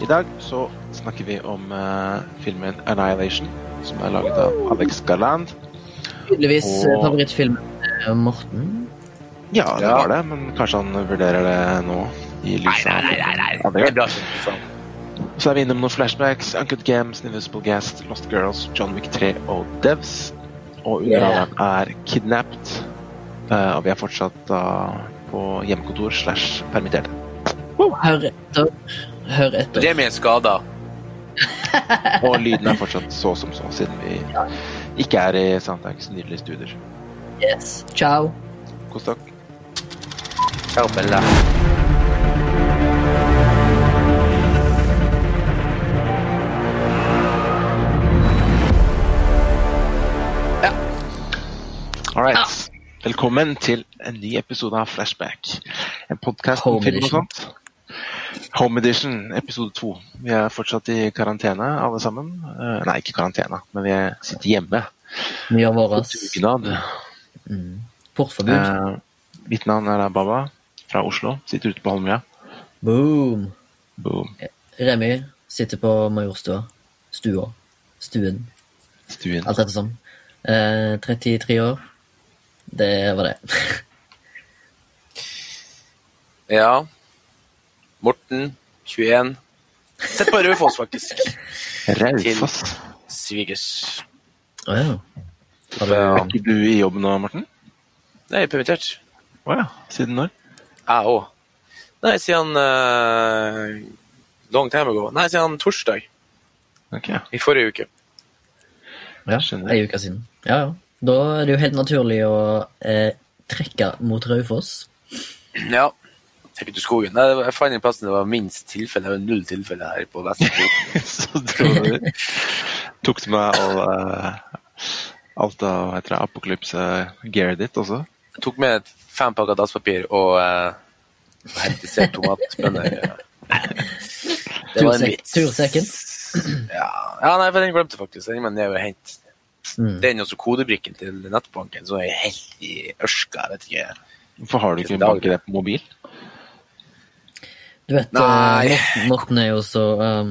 I dag så snakker vi om uh, filmen 'Annihilation', som er laget av Alex Garland. Tydeligvis Og- og... favorittfilmen til Morten. Ja, det var det, men kanskje han vurderer det nå i lyset nei, nei, nei, nei. nei. det. blir ikke faen. Så er vi innom noen flashbacks, Uncut Games, Invisible Guest, Lost Girls, John Wick 3 og Devs. Og underholderen er Kidnapped. Uh, og vi er fortsatt uh, på hjemmekontor slash permitterte. Herre... Hør etter. Remi er skada. Og lyden er fortsatt så som så, siden vi ikke er i Soundtanks nydelige studier. Yes. Ciao. Kos takk. Ciao, Bella. All right. Velkommen til en ny episode av Flashback. En podkast om film og sånt. Home Edition, episode to. Vi er fortsatt i karantene, alle sammen. Eh, Nei, ikke karantene, men vi sitter hjemme. Mye av våre. dugnad. Mm. Portforbud. Eh, Mitt navn er Baba fra Oslo. Sitter ute på Holmlia. Boom. Boom. Remi sitter på Majorstua. Stua. Stuen. Stuen. Alt dette sånn. Eh, 33 år. Det var det. Ja. Morten, 21. Sett på Raufoss, faktisk. Raufoss. Svigers. Å ja. Er ikke du i jobb nå, Morten? Nei, permittert. Å ja. Siden når? Jeg òg. Nei, siden uh, Long time ago. Nei, siden torsdag Ok. i forrige uke. ja. Skjønner. Ei uke siden. Ja, ja. Da er det jo helt naturlig å eh, trekke mot Raufoss. Ja. Helt ut i skogen. Jeg fant den plassen det var minst tilfelle. Det var null tilfelle her på Vestfold. Så dro du Tok du med all, uh, alt av heter det, apokalypse-gearet ditt også? Jeg tok med fem pakker dasspapir og uh, hentisert tomatbønner. Det var en vits. tursekken. Ja. ja, nei, for den glemte faktisk. Den må jeg ned og hente. Mm. Den og så kodebrikken til nettbanken, så er jeg helt i ørska. Jeg vet ikke. Hvorfor har du ikke banket det på mobil? Du vet, eh, Nei. Morten, Morten er jo så um,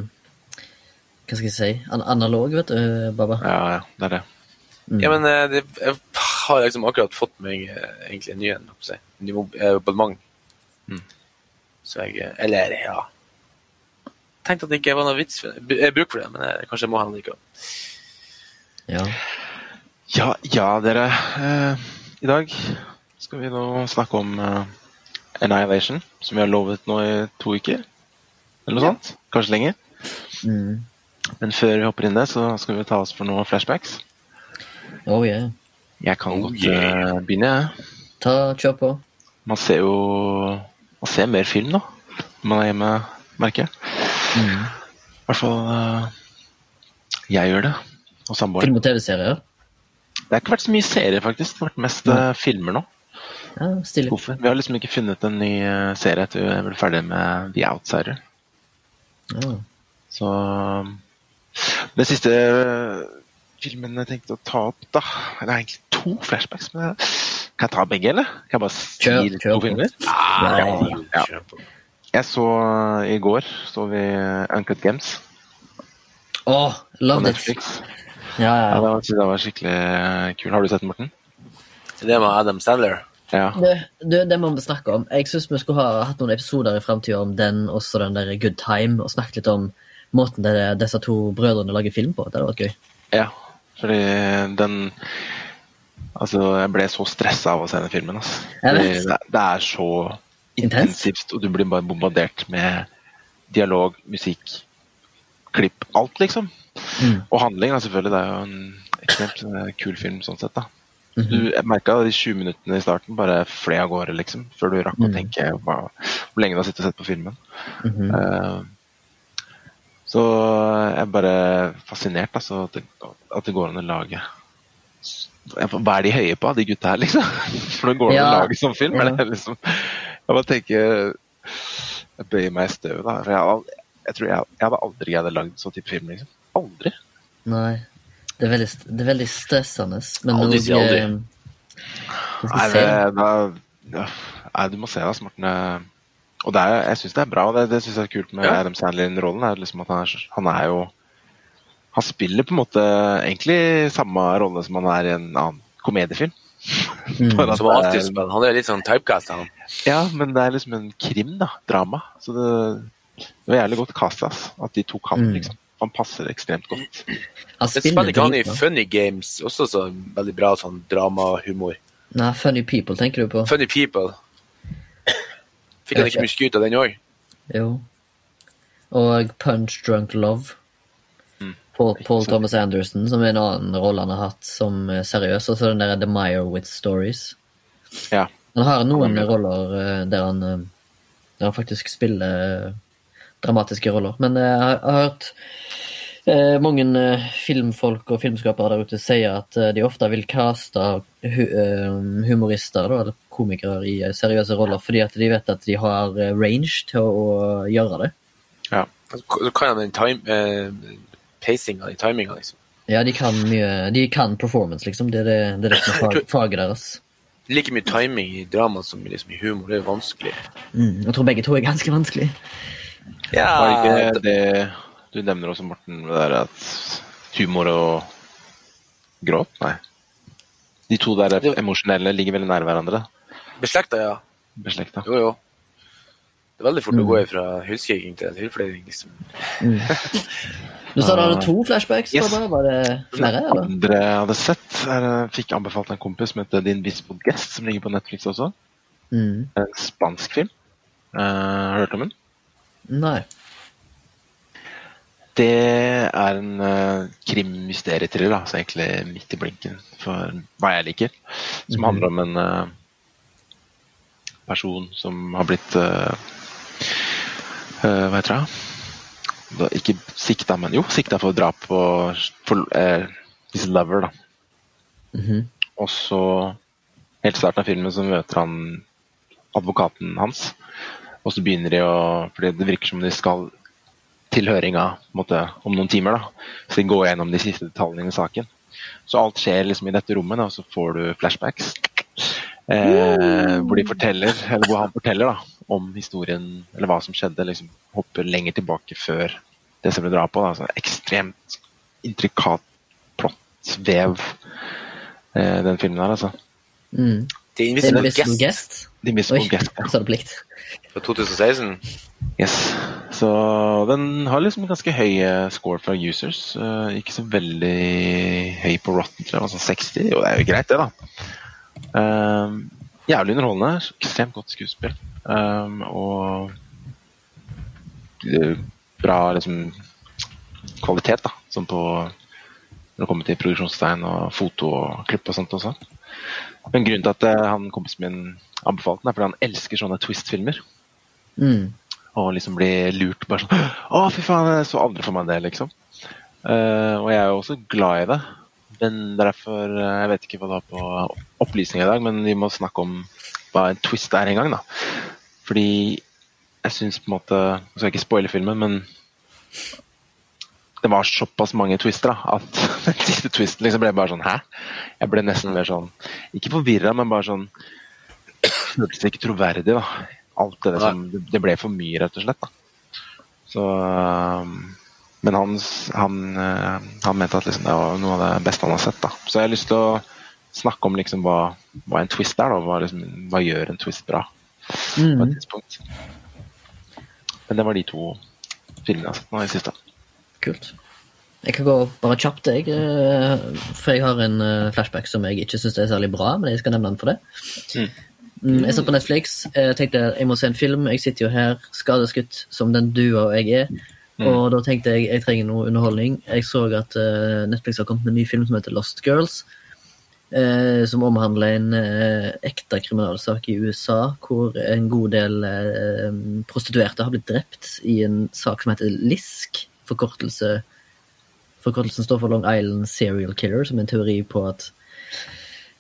Hva skal jeg si? An analog, vet du, Baba. Ja, ja, det er det. Mm. Ja, men eh, det, jeg har liksom akkurat fått meg eh, egentlig en ny en. holdt på å si. En ny mob- eh, abonnement. Mm. Så jeg Eller, ja Tenkte at det ikke var noe vits for det. Jeg bruker for det, men jeg, kanskje jeg må ha den likevel. Ja. Ja, ja, dere. Eh, I dag skal vi nå snakke om eh, Annihilation, som vi har lovet nå i to uker. Eller noe sånt. Kanskje lenger. Mm. Men før vi hopper inn det, så skal vi ta oss for noen flashbacks. Oh yeah. Jeg kan Oh, godt yeah. eh, begynne, jeg. Ta, kjør på. Man ser jo Man ser mer film nå når man er hjemme, merker jeg. Mm. I hvert fall eh, jeg gjør det. Og samboeren. Film- og TV-serier. Det har ikke vært så mye serier, faktisk. Det har vært mest mm. filmer nå. Ja, Stilig. Hvorfor? Vi har liksom ikke funnet en ny eh, serie etter vi ble ferdig med The Outsider. Ja. Så Den siste eh, filmen jeg tenkte å ta opp, da Det er egentlig to flashbacks. Men kan jeg ta begge, eller? Kan jeg bare si Kjør, litt kjør to på. filmer? Nei. Ja. Kjør. Jeg så eh, i går så vi eh, Uncut Games Å, på love it. Netflix. Ja, Ja, ja, det, var, det var skikkelig eh, kul. Har du sett den, Morten? Det var Adam Sandler. Ja. Du, du, det må vi snakke om. Jeg syns vi skulle ha hatt noen episoder i framtida om den, også den der Good Time, og snakket litt om måten det, disse to brødrene lager film på. Det hadde vært gøy. ja. Fordi den Altså, jeg ble så stressa av å se den filmen. Altså. Det, det er så intensivt, og du blir bare bombardert med dialog, musikk, klipp. Alt, liksom. Mm. Og handling, da, selvfølgelig. Det er jo en ekstremt eh, kul film sånn sett. da. Mhm. Du, jeg merka de 20 minuttene i starten bare fløy av gårde, liksom. Før du rakk å Mm. tenke hva, hvor lenge du har sittet og sett på filmen. Mm -hmm. uh, så jeg er bare fascinert, altså, at det, at det går an å lage Hva er de høye på, de gutta her, liksom? For det går an å Ja. lage sånn film? Ja. Liksom, jeg bare tenker Jeg bøyer meg i støvet, da. For jeg, jeg tror jeg, jeg hadde aldri greid å lage sånn type film, liksom. Aldri. Nei. Det er veldig, det er veldig stressende. Men Aldri si aldri. eh, Nei, det, da, ja, nei, du må se deg, Morten. Eh, Og det er, jeg syns det er bra. og Det, det synes jeg er kult med Ja. Adam Sandlin-rollen. Er liksom at han, er, han er jo Han spiller på en måte egentlig samme rolle som han er i en annen komediefilm. Mm. Bare at alltid er- spiller. Han er litt sånn typecast, han. Ja, men det er liksom en krim, da. Drama. Så det, det var jævlig godt casta, ass. At de tok han, Mm. liksom. Han passer ekstremt godt. Jeg Det spiller ikke han i. Funny Games, også så veldig bra sånn dramahumor. Nei, Funny People tenker du på? Funny People. Fikk han ikke mye skryt av den òg? Jo. Og Punch Drunk Love. Mm. Paul, Paul Thomas Anderson, som er en annen rolle han har hatt som eh, seriøs. Og så den der The Meyerwith Stories. Ja. Han har noen er roller eh, der han, eh, der han faktisk spiller dramatiske roller. Men eh, jeg har, jeg har hørt eh, mange eh, filmfolk og filmskapere der ute sier at eh, de ofte vil caste hu eh, humorister da, eller komikere i seriøse roller fordi at de vet at de har range til å, gjøre det. Ja. Så kan den time, eh, pacinga, timinga, liksom. Ja, de kan mye De kan performance, liksom. Det er det, det, er det som er fag, faget deres. Like mye timing i drama som liksom i humor. Det er vanskelig. Mm, jeg tror begge to er ganske vanskelig. Ja, Var det ikke det du nevner også, Morten, det der at humor og gråt? Nei. De to der Det- emosjonelle ligger veldig nær hverandre. Beslekta, ja. Beslekta. Jo, jo. Det er veldig fort å Mm. gå fra huskikking til tilfløying, liksom. Du sa du hadde to flashbacks? Yes. Var det, var det flere, eller? andre jeg hadde sett, er, jeg fikk anbefalt en kompis som heter Din Invisible Guest, som ligger på Netflix også. Mm. En spansk film. Uh, har du hørt om den? Nei. Det er en uh, krim-mysterietriller, da, egentlig midt i blinken for hva jeg liker. Som Mhm. handler om en uh, person som har blitt uh, uh, Hva heter det? Ikke sikta, men jo, sikta for drap på for, his lover, da. Mhm. Og så, helt starten av filmen, så møter han advokaten hans. Og så begynner de å fordi det virker som de skal til høringa om noen timer. da, Så de går gjennom de siste detaljene i saken. Så alt skjer liksom i dette rommet, da, så får du flashbacks. Eh, hvor de forteller, eller hvor han forteller da, om historien, eller hva som skjedde. liksom Hopper lenger tilbake før det som ble drapet. da, så Ekstremt intrikat plott-vev, eh, den filmen her, altså. Mm. The The Invisible Invisible Guest Guest. The Invisible Oi, Guest. ja. så det plikt. fra 2016. Yes. Så den har liksom en ganske høy eh, score fra users. Uh, ikke så veldig høy på Rotten, tror jeg. Altså 60. Jo, det er jo greit, det, da. Um, jævlig underholdende. Ekstremt godt skuespill. Um, og bra liksom kvalitet, da. Sånn på når det kommer til produksjonstegn og foto og klipp og sånt også. Men grunnen til at eh, han kompisen min anbefalte den, er fordi han elsker sånne twist-filmer Mm. og liksom bli lurt bare sånn Å, fy faen, jeg så aldri for meg det, liksom. Uh, og jeg er jo også glad i det. Men derfor eh, Jeg vet ikke hva du har på opplysning i dag, men vi må snakke om hva en twist er en gang, da. Fordi jeg syns på en måte Nå skal jeg ikke spoile filmen, men det var såpass mange twister da, at den siste twisten liksom ble bare sånn Hæ? Jeg ble nesten mer sånn Ikke forvirra, men bare sånn Føltes ikke troverdig, da. Alt det som Det ble for mye, rett og slett. da. Så Men han, han, øh, han mente at liksom det var noe av det beste han har sett. da. Så jeg har lyst til å snakke om liksom hva, hva en twist er. da, Hva, liksom, hva gjør en twist bra på Mm. et tidspunkt. Men det var de to filmene jeg har sett nå i siste. Kult. Jeg kan gå bare kjapt, jeg. eh, For jeg har en eh, flashback som jeg ikke syns er særlig bra, men jeg skal nevne den for det. Mm. Mm, Jeg satt på Netflix. Jeg tenkte jeg må se en film. Jeg sitter jo her skadeskutt som den dua jeg er. Og da tenkte jeg jeg trenger noe underholdning. Jeg så at eh, Netflix har kommet med en ny film som heter Lost Girls. eh, som omhandler en eh, ekte kriminalsak i USA hvor en god del eh, prostituerte har blitt drept i en sak som heter LISK. Forkortelse Forkortelsen står for Long Island Serial Killer, som er en teori på at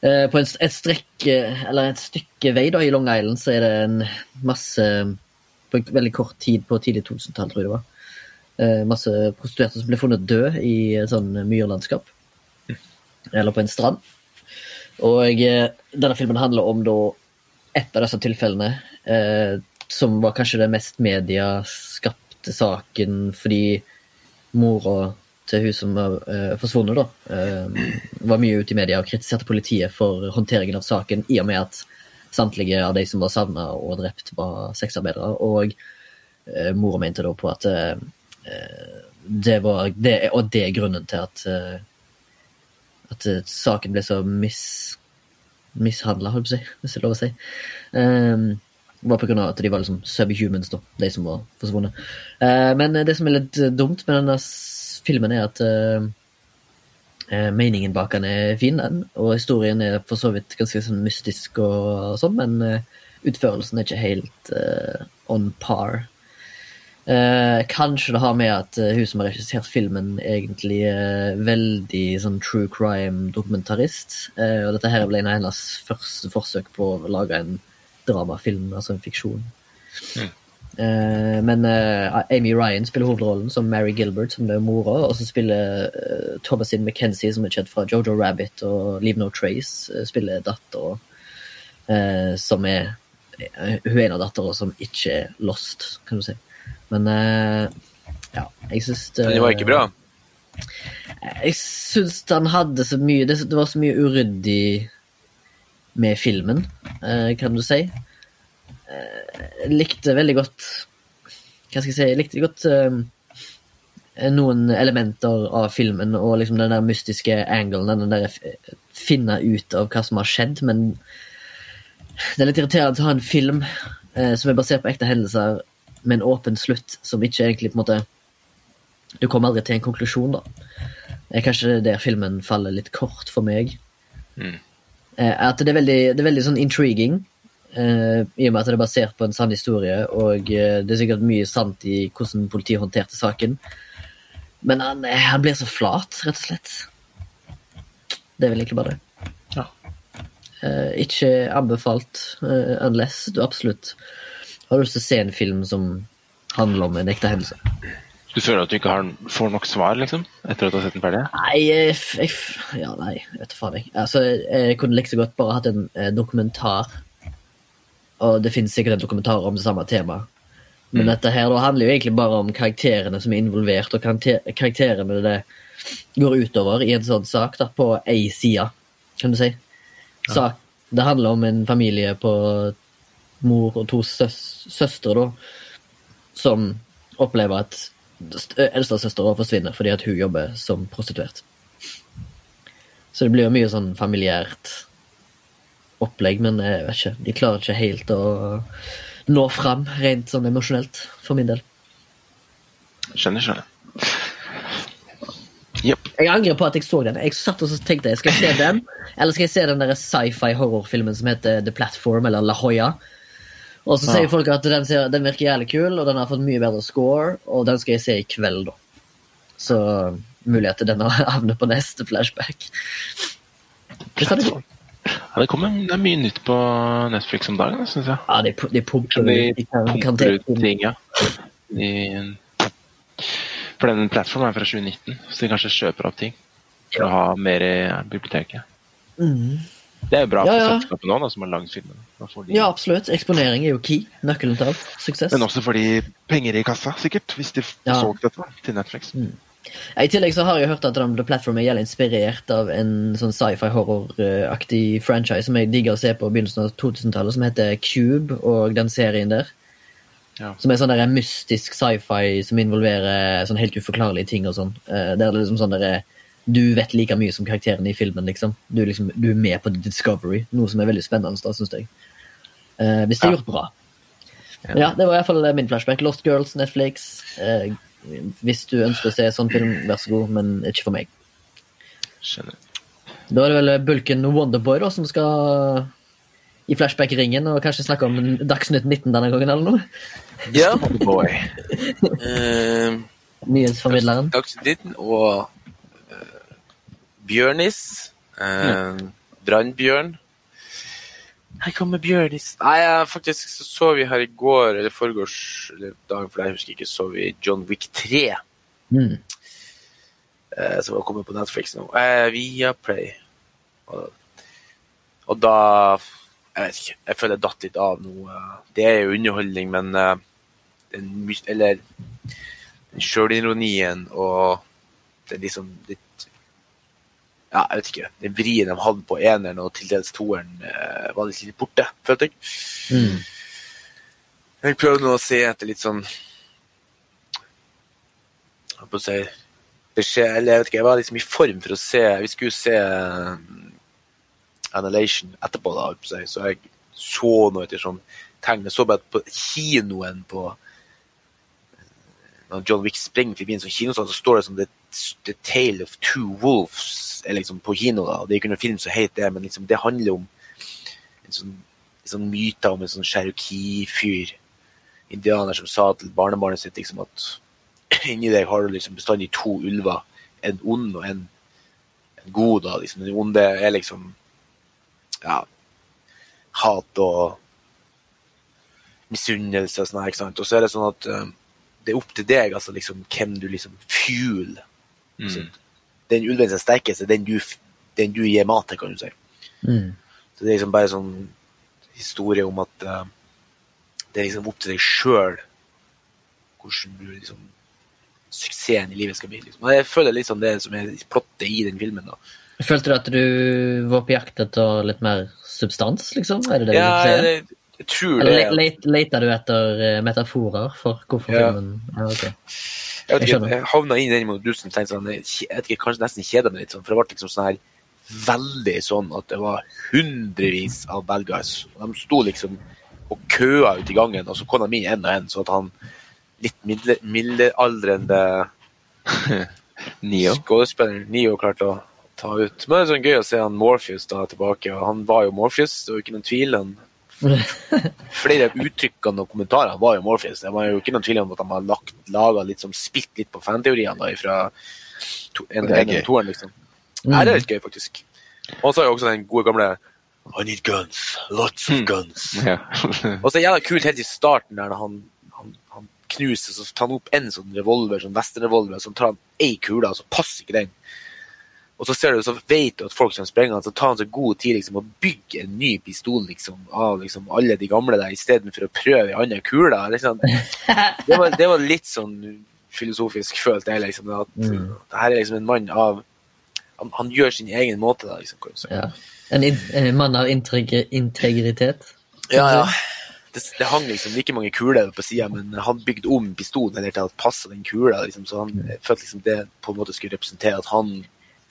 eh, på et strekk, eller et stykke vei da, i Long Island så er det en masse På en veldig kort tid på tidlig 2000-tall, tror jeg det var. eh, masse prostituerte som ble funnet død i et sånn myrlandskap. Eller på en strand. Og eh, denne filmen handler om da et av disse tilfellene. Eh, som var kanskje den mest medieskapte saken fordi mora til hun som var uh, forsvunnet, da, uh, var mye ute i media og kritiserte politiet for håndteringen av saken, i og med at samtlige av de som var savna og drept, var sexarbeidere. Og uh, mora mente da på at det var det, Og det er grunnen til at at saken ble så mis, mishandla, holdt på å si, hvis det er lov å si. Um, grunn av at de var liksom subhumans, da, de som var forsvunnet. Uh, men det som er litt dumt med denne filmen, er at uh, meningen bak den er fin, den. Og historien er for så vidt ganske sånn mystisk og sånn, men utførelsen er ikke helt on par. Eh, kanskje det har med at hun som har regissert filmen, egentlig er veldig sånn true crime-dokumentarist. Eh, og dette her ble en av hennes første forsøk på å lage en dramafilm, altså en fiksjon. Mm. Uh, men uh, Amy Ryan spiller hovedrollen som Mary Gilbert, som er mora. Og så spiller uh, Thomasin McKenzie, som er kjent fra Jojo Rabbit og Leave No Trace, spiller dattera, som er Hun er en av dattera som ikke er lost, kan du si. Men ja, jeg syns det var ikke bra? Jeg syns han hadde så mye Det, var så mye uryddig med filmen, kan du si jeg likte veldig godt Hva skal jeg si Jeg likte godt uh, noen elementer av filmen og liksom den der mystiske angelen, den der finne ut av hva som har skjedd, men det er litt irriterende å ha en film som er basert på ekte hendelser, med en åpen slutt, som ikke egentlig på en måte Du kommer aldri til en konklusjon, da. Det er kanskje der filmen faller litt kort for meg. Mm. Uh, at det er veldig, det er veldig sånn intriguing. Uh, I og med at det er basert på en sann historie, og uh, det er sikkert mye sant i hvordan politiet håndterte saken. Men han, eh, han, blir så flat, rett og slett. Det er vel egentlig bare det. Ja. Uh, ikke anbefalt unless du absolutt har lyst til å se en film som handler om en ekte hendelse. Du føler at du ikke har, får nok svar, liksom? Etter at du har sett den ferdig? Nei, jeg, jeg, ja, nei, vet du faen. Jeg. Altså, jeg kunne like så godt bare hatt en dokumentar og det finnes sikkert en dokumentar om det samme temaet. Men mm. dette her da handler jo egentlig bare om karakterene som er involvert, og karakterene det går utover i en sånn sak da, på ei side, kan du si. Sak, det handler om en familie på mor og to søs søstre, da, som opplever at eldstesøstera forsvinner fordi at hun jobber som prostituert. Så det blir jo mye sånn familiært opplegg, men jeg vet ikke, de klarer ikke helt å nå fram rent sånn emosjonelt, for min del. Skjønner, skjønner. Yep. Jeg angrer på at jeg så den. Jeg satt og tenkte jeg skal se den, eller skal jeg se den sci-fi horrorfilmen som heter The Platform, eller La Hoya. Og så sier folk at den, ser, den, virker jævlig kul, og den har fått mye bedre score, og den skal jeg se i kveld, da. Så mulig at den havner på neste flashback. Det det ja, det kommer det er mye nytt på Netflix om dagen, syns jeg. Ja, de, de pumper, de, de pumper ut ting, ja. De, for den plattformen er fra 2019, så de kanskje kjøper opp ting for ja. å ha mer i biblioteket. Mm. Det er jo bra ja, for selskapet nå, da, som har lagd filmen. Ja, absolutt. Eksponering er jo key. Nøkkelen til alt. Suksess. Men også fordi penger i kassa, sikkert. Hvis de ja. solgt dette til Netflix. Mm. I tillegg så har jeg hørt at The Platform er inspirert av en sånn sci-fi horror-aktig franchise som jeg digger å se på begynnelsen av 2000-tallet, som heter Cube, og den serien der. Ja. Som er sånn der mystisk sci-fi som involverer sånn helt uforklarlige ting og sånn. Uh, der det liksom sånn der, Du vet like mye som karakterene i filmen, liksom. Du, liksom. du, er med på Discovery, noe som er veldig spennende, da, syns jeg. Uh, hvis det er gjort bra. Ja. ja, det var i hvert fall min flashback. Lost Girls, Netflix. Uh, hvis du ønsker å se sånn film, vær så god, men ikke for meg. Skjønner. Da er det vel bulken Wonderboy da, som skal i flashback-ringen og kanskje snakke om Dagsnytt 19 denne gangen, eller noe? Ja. Wonderboy. uh, Nyhetsformidleren. Dagsnytt 19 og Bjørnis. Eh, mm. Brannbjørn. Her kommer Bjørnis. Nei, faktisk så, så vi her i går, eller foregårs, eller dagen for jeg husker ikke, så vi John Wick 3. Mm. Eh, som har kommet på Netflix nå. Eh, via Play. Og, og, da Jeg vet ikke. Jeg føler jeg datt litt av nå. eh, Det er jo underholdning, men eh, den, Eller den sjølironien og det liksom litt Ja, jeg vet ikke. Den vrien de hadde på eneren og til dels toeren, eh, var litt, litt borte, følte jeg. Mm. Jeg prøvde nå å se etter litt sånn Jeg skal jeg si beskjed, eller jeg vet ikke, jeg var liksom i form for å se Vi skulle se um, Annihilation etterpå, da, å så jeg så noe etter sånn tegn. Jeg så bare på kinoen på når John Wick springer forbi en sånn kinosal, så står det som The, The Tale of Two Wolves er liksom på kino. da, Det er ikke noen film som heter det, men liksom det handler om en sånn, en sånn myte om en sånn cherokee-fyr, indianer, som sa til barnebarnet sitt liksom at inni deg har du liksom bestandig to ulver, en ond og en, en god. da, liksom Den onde er liksom ja, hat og misunnelse og sånn her, ikke sant. Og så er det sånn at um, det er opp til deg, altså liksom hvem du liksom fuel. Så Den ulven som er sterkest, er den du, den du gir mat til, kan du si. Mm. Så det er liksom bare sånn historie om at uh, det er liksom opp til deg sjøl hvordan du liksom suksessen i livet skal bli. Liksom. Og jeg føler litt sånn det som er plottet i den filmen. da. Følte du at du var på jakt etter litt mer substans, liksom? Er det det Ja, du sier? jeg, jeg tror det. Eller le- le- leter du etter eh, metaforer for hvorfor Ja. filmen ja, ok. Jeg vet ikke, jeg havna inn i den modusen og tenkte sånn, jeg vet ikke, kanskje nesten kjeda meg litt, sånn, for det ble liksom sånn her veldig sånn at det var hundrevis av bad guys. De sto liksom og køa ute i gangen, og så kom de inn en og en, så at han litt middelaldrende skuespilleren Nio klarte å ta ut. Men det er sånn gøy å se han Morpheus da tilbake, og han var jo Morpheus, det var ikke noen tvil. Han, flere av uttrykkene og kommentarene var jo Morpheus. Det var jo ikke noen tvil om at de har lagt, laga litt som spilt litt på fanteoriene fra to, en, Det er en toeren, liksom. Mm. det er litt gøy, faktisk. Og han sa jo også den gode gamle I need guns. Lots of guns. Ja. Og så er det jævla kult helt i starten der han, han, han knuser, så tar han opp en sånn revolver, sånn westernrevolver, så tar han ei kule, og så passer ikke den. Og så ser du, så vet du at folk kommer sprengende, så tar han så god tid liksom, å bygge en ny pistol liksom, av liksom, alle de gamle der, istedenfor å prøve en annen kule. Liksom. Det, var, det var litt sånn filosofisk, følte jeg. Liksom, at Mm. det her er liksom en mann av Han, han gjør sin egen måte. Da, liksom. Ja. En in en mann av integri integritet. Ja, ja. Det, det hang liksom like mange kuler på sida, men han bygde om pistolen eller til at passa den kula. Liksom, så han mm. følte liksom det på en måte skulle representere at han,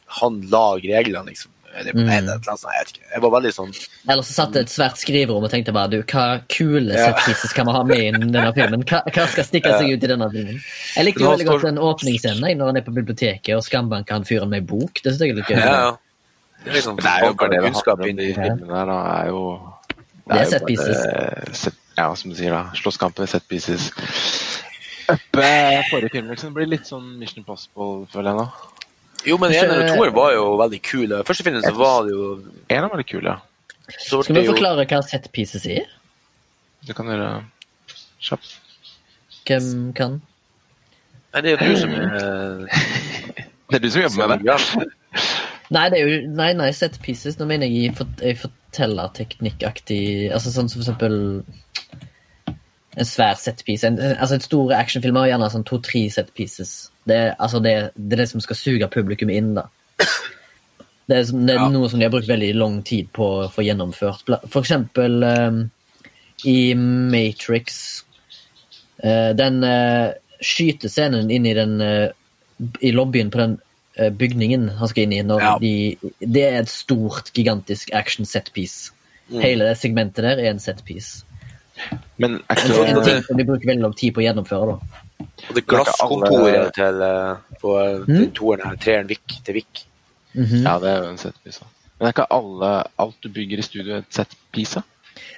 han lag reglene, liksom. Eller, Mm. jeg var veldig sånn Eller så satt det et svært skriverom og tenkte bare du, hva kule Ja. set pieces kan vi ha med i denne filmen? Hva, hva skal stikke seg ut i denne filmen? Jeg likte jo veldig godt den åpningsscenen når han er på biblioteket og skambanker han fyren med ei bok. Det synes jeg er litt gøy. Ja, ja. Det er liksom Det er jo bare det det kunnskap handler om inn i de filmene der, da. Er jo, Det er jo set bare pieces. set- ja, som du sier, da. Slåsskamper, set pieces. Uppe forrige film liksom, blir litt sånn Mission Impossible, føler jeg nå. Jo, men en og toeren var jo veldig kule. Første filmen så var det jo En av de kule. litt kul, ja. Skal vi forklare hva set pieces er? Du kan gjøre kjapt. Hvem kan? Nei, det er jo du som er Det er du som jobber med det. Nei, det er jo, nei, nei, set pieces. Nå mener jeg i fort- i fortellerteknikkaktig Altså sånn som for eksempel en svær set piece. En, altså En stor actionfilm har gjerne sånn to-tre set pieces. Det, er- altså det, det er det som skal suge publikum inn, da. Det er, det er Ja. noe som de har brukt veldig lang tid på å få gjennomført. For eksempel um, i Matrix uh, Den uh, skytescenen inn i den uh, i lobbyen på den bygningen han skal inn i. Når Ja. de, det er et stort, gigantisk action setpiece. Mm. Hele det segmentet der er en setpiece. Men er En, ikke en ting det som de bruker veldig lang tid på å gjennomføre. da. Og det glasskontoret til eh, på eh, Mm. toeren her, treeren Vik til Vik. Mhm. Ja, det er jo en settpisa. Men er ikke alle, alt du bygger i studio, et settpisa?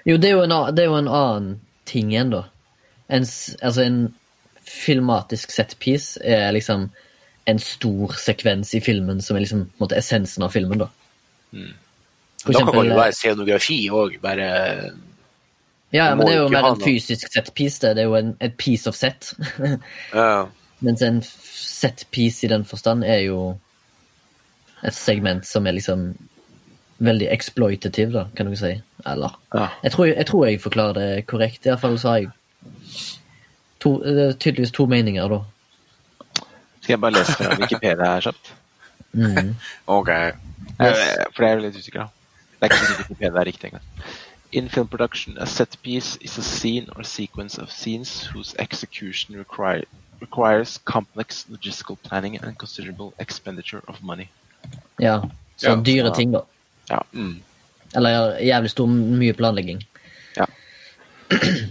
Jo, det er jo, en, det er jo en annen ting igjen, da. En, altså en filmatisk setpiece er liksom en stor sekvens i filmen som er liksom på en måte essensen av filmen, da. Mm. For Da kan eksempel, det jo være scenografi òg, bare ja, det men det er jo mer en fysisk setpiece. Det. det er jo en, et piece of set. ja. Mens en set-piece i den forstand er jo et segment som er liksom veldig exploitative, da, kan du si. Eller Ja. jeg tror, jeg tror jeg forklarer det korrekt. Iallfall så har jeg to, er tydeligvis to meninger, da. Skal jeg bare lese fra Wikipedia her kjapt? Mm. Ok. Yes. For jeg er litt usikker, da. Det er ikke sikkert Wikipedia er riktig engang. In film production, a set piece is a scene or sequence of scenes whose execution require, requires complex logistical planning and considerable expenditure of money. Ja, så Ja. dyre ting, da. Ja. Mm. Eller jævlig stor, mye planlegging.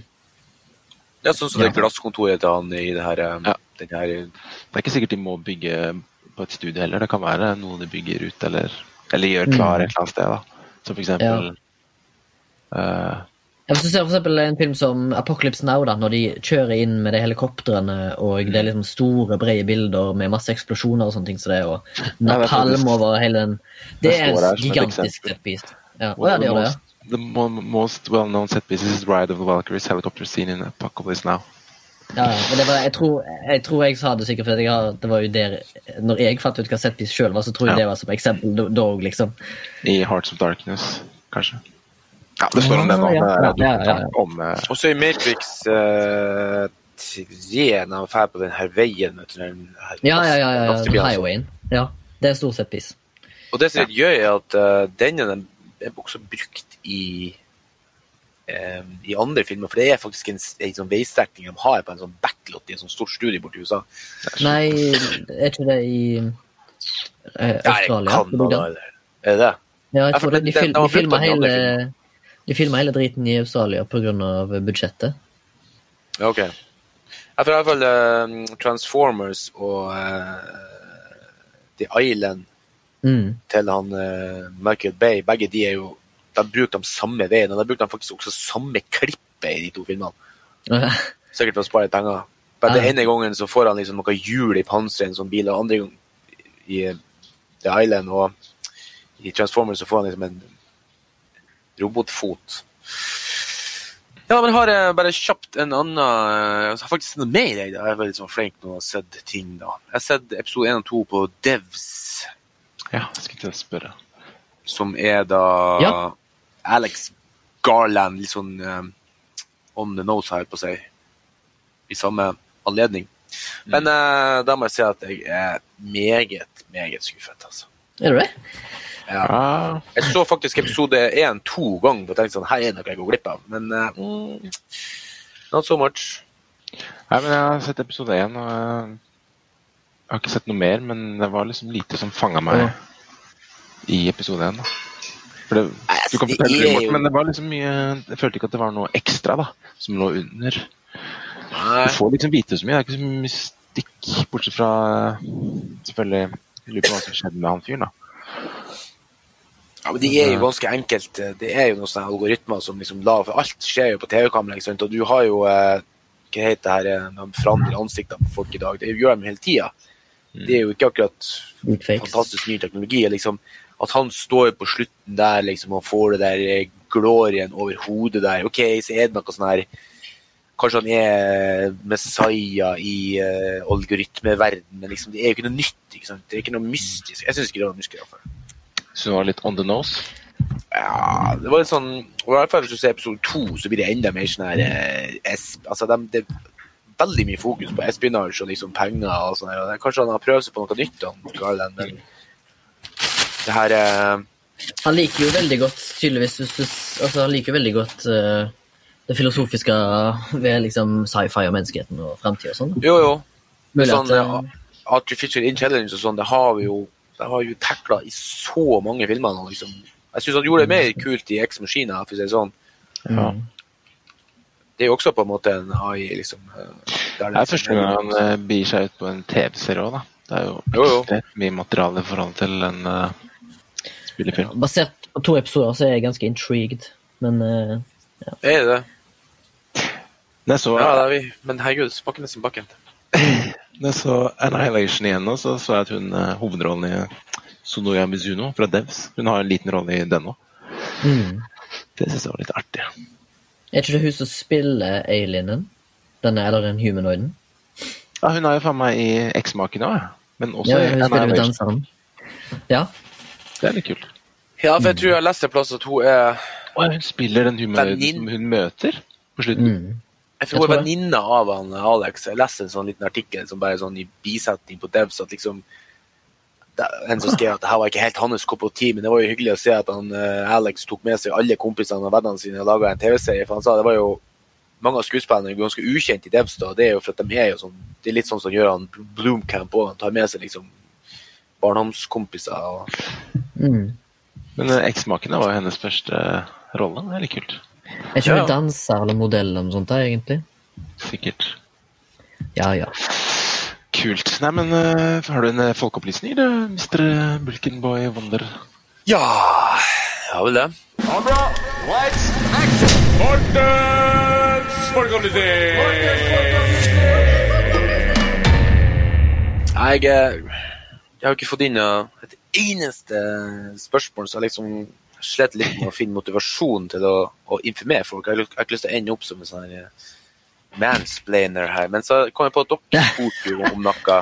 Det er sånn som det glasskontoret til han i det her, eh, Ja. den her Det er ikke sikkert de må bygge på et studie heller. Det kan være noe de bygger ut eller, eller gjør klar Mm. et eller annet sted. da. Som for eksempel Ja, Hvis du ser for eksempel en film som Apocalypse Now, da, når de kjører inn med de helikoptrene, og det er liksom store, brede bilder med masse eksplosjoner og sånne ting som det, og Ja, det er napalm over hele den Det er en gigantisk setpiece. Ja. Oh, ja, det the gjør det, most, the most well-known set pieces is Ride of the Valkyries helicopter scene in Apocalypse Now. ja. Men det var, jeg, tror, jeg tror jeg sa det sikkert fordi det var jo der Når jeg fant ut hva setpiece sjøl var, så tror jeg Ja. det var som eksempel da liksom. I Hearts of Darkness, kanskje. Ja, det står om. Ja, ja, ja, ja, ja. Om, eh, Og så i Matrix uh, 3, når han drar på den her veien vet du, den her Ja, ja, ja. ja, lastebilen, altså. Highwayen. Ja, det er stort sett piss. Og det som er litt gøy, er at eh, denne den er også brukt i eh, i andre filmer, for det er faktisk en, en sånn veistrekning de har på en sånn backlot i en sånn stort studie borti USA. Nei, er ikke det i Australia. Der jeg kan Canada, eller Er det det? Ja, jeg tror det. De, den- de, den de filma hele, de filma hele driten i Australia pga. budsjettet. Ok. Jeg får i hvert fall eh, Transformers og uh, The Island Mm. til han uh, Michael Bay, begge de er jo De bruker de samme veien, og de bruker de faktisk også samme klippet i de to filmene. Sikkert for å spare penger. Bare Ja. Den ene gangen så får han liksom noe hjul i panseret sånn bil, og andre gang i The Island og i Transformers så får han liksom en robotfot. Ja, men har jeg bare kjapt en annen eh, Jeg har faktisk noe mer, jeg. da. Jeg er veldig sånn flink når jeg har sett ting, da. Jeg har sett episode 1 og 2 på Devs, ja, jeg skulle til å spørre. som er da Ja. Alex Garland, litt sånn um, on the nose, her på å si, i samme anledning. Men uh, da må jeg si at jeg er meget, meget skuffet, altså. Er du det? Ja. Jeg så faktisk episode 1 to ganger og tenkte sånn, her er noe jeg går glipp av. Men mm, not so much. Nei, men jeg har sett episode én, og eh, jeg har ikke sett noe mer, men det var liksom lite som fanga meg Ja. i episode én. For det, altså, du kan fortelle er det, Morten, men det var liksom mye Jeg følte ikke at det var noe ekstra da, som lå under. Du får liksom vite så mye. Det er ikke så mye mystikk, bortsett fra eh, selvfølgelig Jeg lurer på hva som skjedde med han fyren, da. Ja, men Det er jo ganske enkelt. Det er jo noen sånne algoritmer som liksom la For alt skjer jo på TV-kamera, ikke sant? og du har jo eh, Hva heter det her eh, de forandrer ansiktene på folk i dag? Det gjør de hele tida. Det er jo ikke akkurat fantastisk ny teknologi. Liksom, at han står på slutten der liksom, og får det der eh, glorien over hodet der. OK, så er det noe sånn her Kanskje han er Messiah i uh, algoritmeverden, men liksom, det er jo ikke noe nytt. Ikke sant? Det er ikke noe mystisk. Jeg syns ikke det var mystisk. Det var litt on the nose. Ja, det var litt sånn og I hvert fall hvis du ser episode to, så blir det enda mer sånn her eh, altså, de, Det er veldig mye fokus på espionage og liksom penger og sånn. Kanskje han har prøvd seg på noe nytt, han Garland, men det her eh, Han liker jo veldig godt, tydeligvis hvis du, altså, Han liker jo veldig godt uh, det filosofiske ved liksom sci-fi og menneskeheten og framtida og sånn. Jo, jo. Mulig Sånn, at, eh, artificial intelligence og sånn, det har vi jo det har jo takla i så mange filmer nå, liksom. Jeg syns han gjorde det mer kult i Ex Machina, for å si det sånn. Ja. Det er jo også på en måte en AI, liksom. eh, Det er første gang han eh, begir seg ut på en TV-serie òg, da. Det er jo Jo, jo. ekstremt mye materiale i forhold til en uh, spillefilm. Basert på to episoder så er jeg ganske intrigued, men eh, Er det det? Så, Ja, det er vi. Men herregud, spakken er sin bakken. jeg så Annihilation igjen nå, så så jeg at hun uh, hovedrollen i Sonoya Mizuno fra Devs Hun har en liten rolle i den òg. mm. Det syns jeg var litt artig. Er ikke det hun som spiller alienen? Denne, eller den humanoiden? Ja, hun er jo faen meg i Eksmaken òg, men også Ja, i hun jo Annihilation. Ja. Det er litt kult. Ja, for jeg tror jeg har lest en plass at hun er Og hun spiller den humanoiden som hun møter på slutten. Mm. Jeg tror jeg er venninna av han Alex. Jeg leste en sånn liten artikkel som bare sånn i bisetning på Devs at liksom er En som skrev at det her var ikke helt hans kopp av te, men det var jo hyggelig å se at han, eh, Alex tok med seg alle kompisene og vennene sine og laga en TV-serie. For han sa det var jo mange av skuespillerne er ganske ukjente i Devs. da, Det er jo for at de er jo sånn Det er litt sånn som gjør han Bloomcamp òg. Han tar med seg liksom barndomskompiser. og Mm. Men eh, Eksmakene var jo hennes første rolle. Det er litt kult. Er ikke ja. du danser eller modell eller noe sånt, da, egentlig? Sikkert. Ja, ja. Kult. Nei, men uh, har du en eh, folkeopplysning, du, Mr. Bulkenboy Wonder? Ja Jeg har vel det. Kamera, lights, action! Mortens Jeg, eh, jeg har ikke fått inn eh, et eneste spørsmål, så jeg liksom slet litt med å finne motivasjon til å, å informere folk. Jeg har ikke lyst til å ende opp som en sånn eh, mansplainer her. Men så kom jeg på at dere spurte jo om noe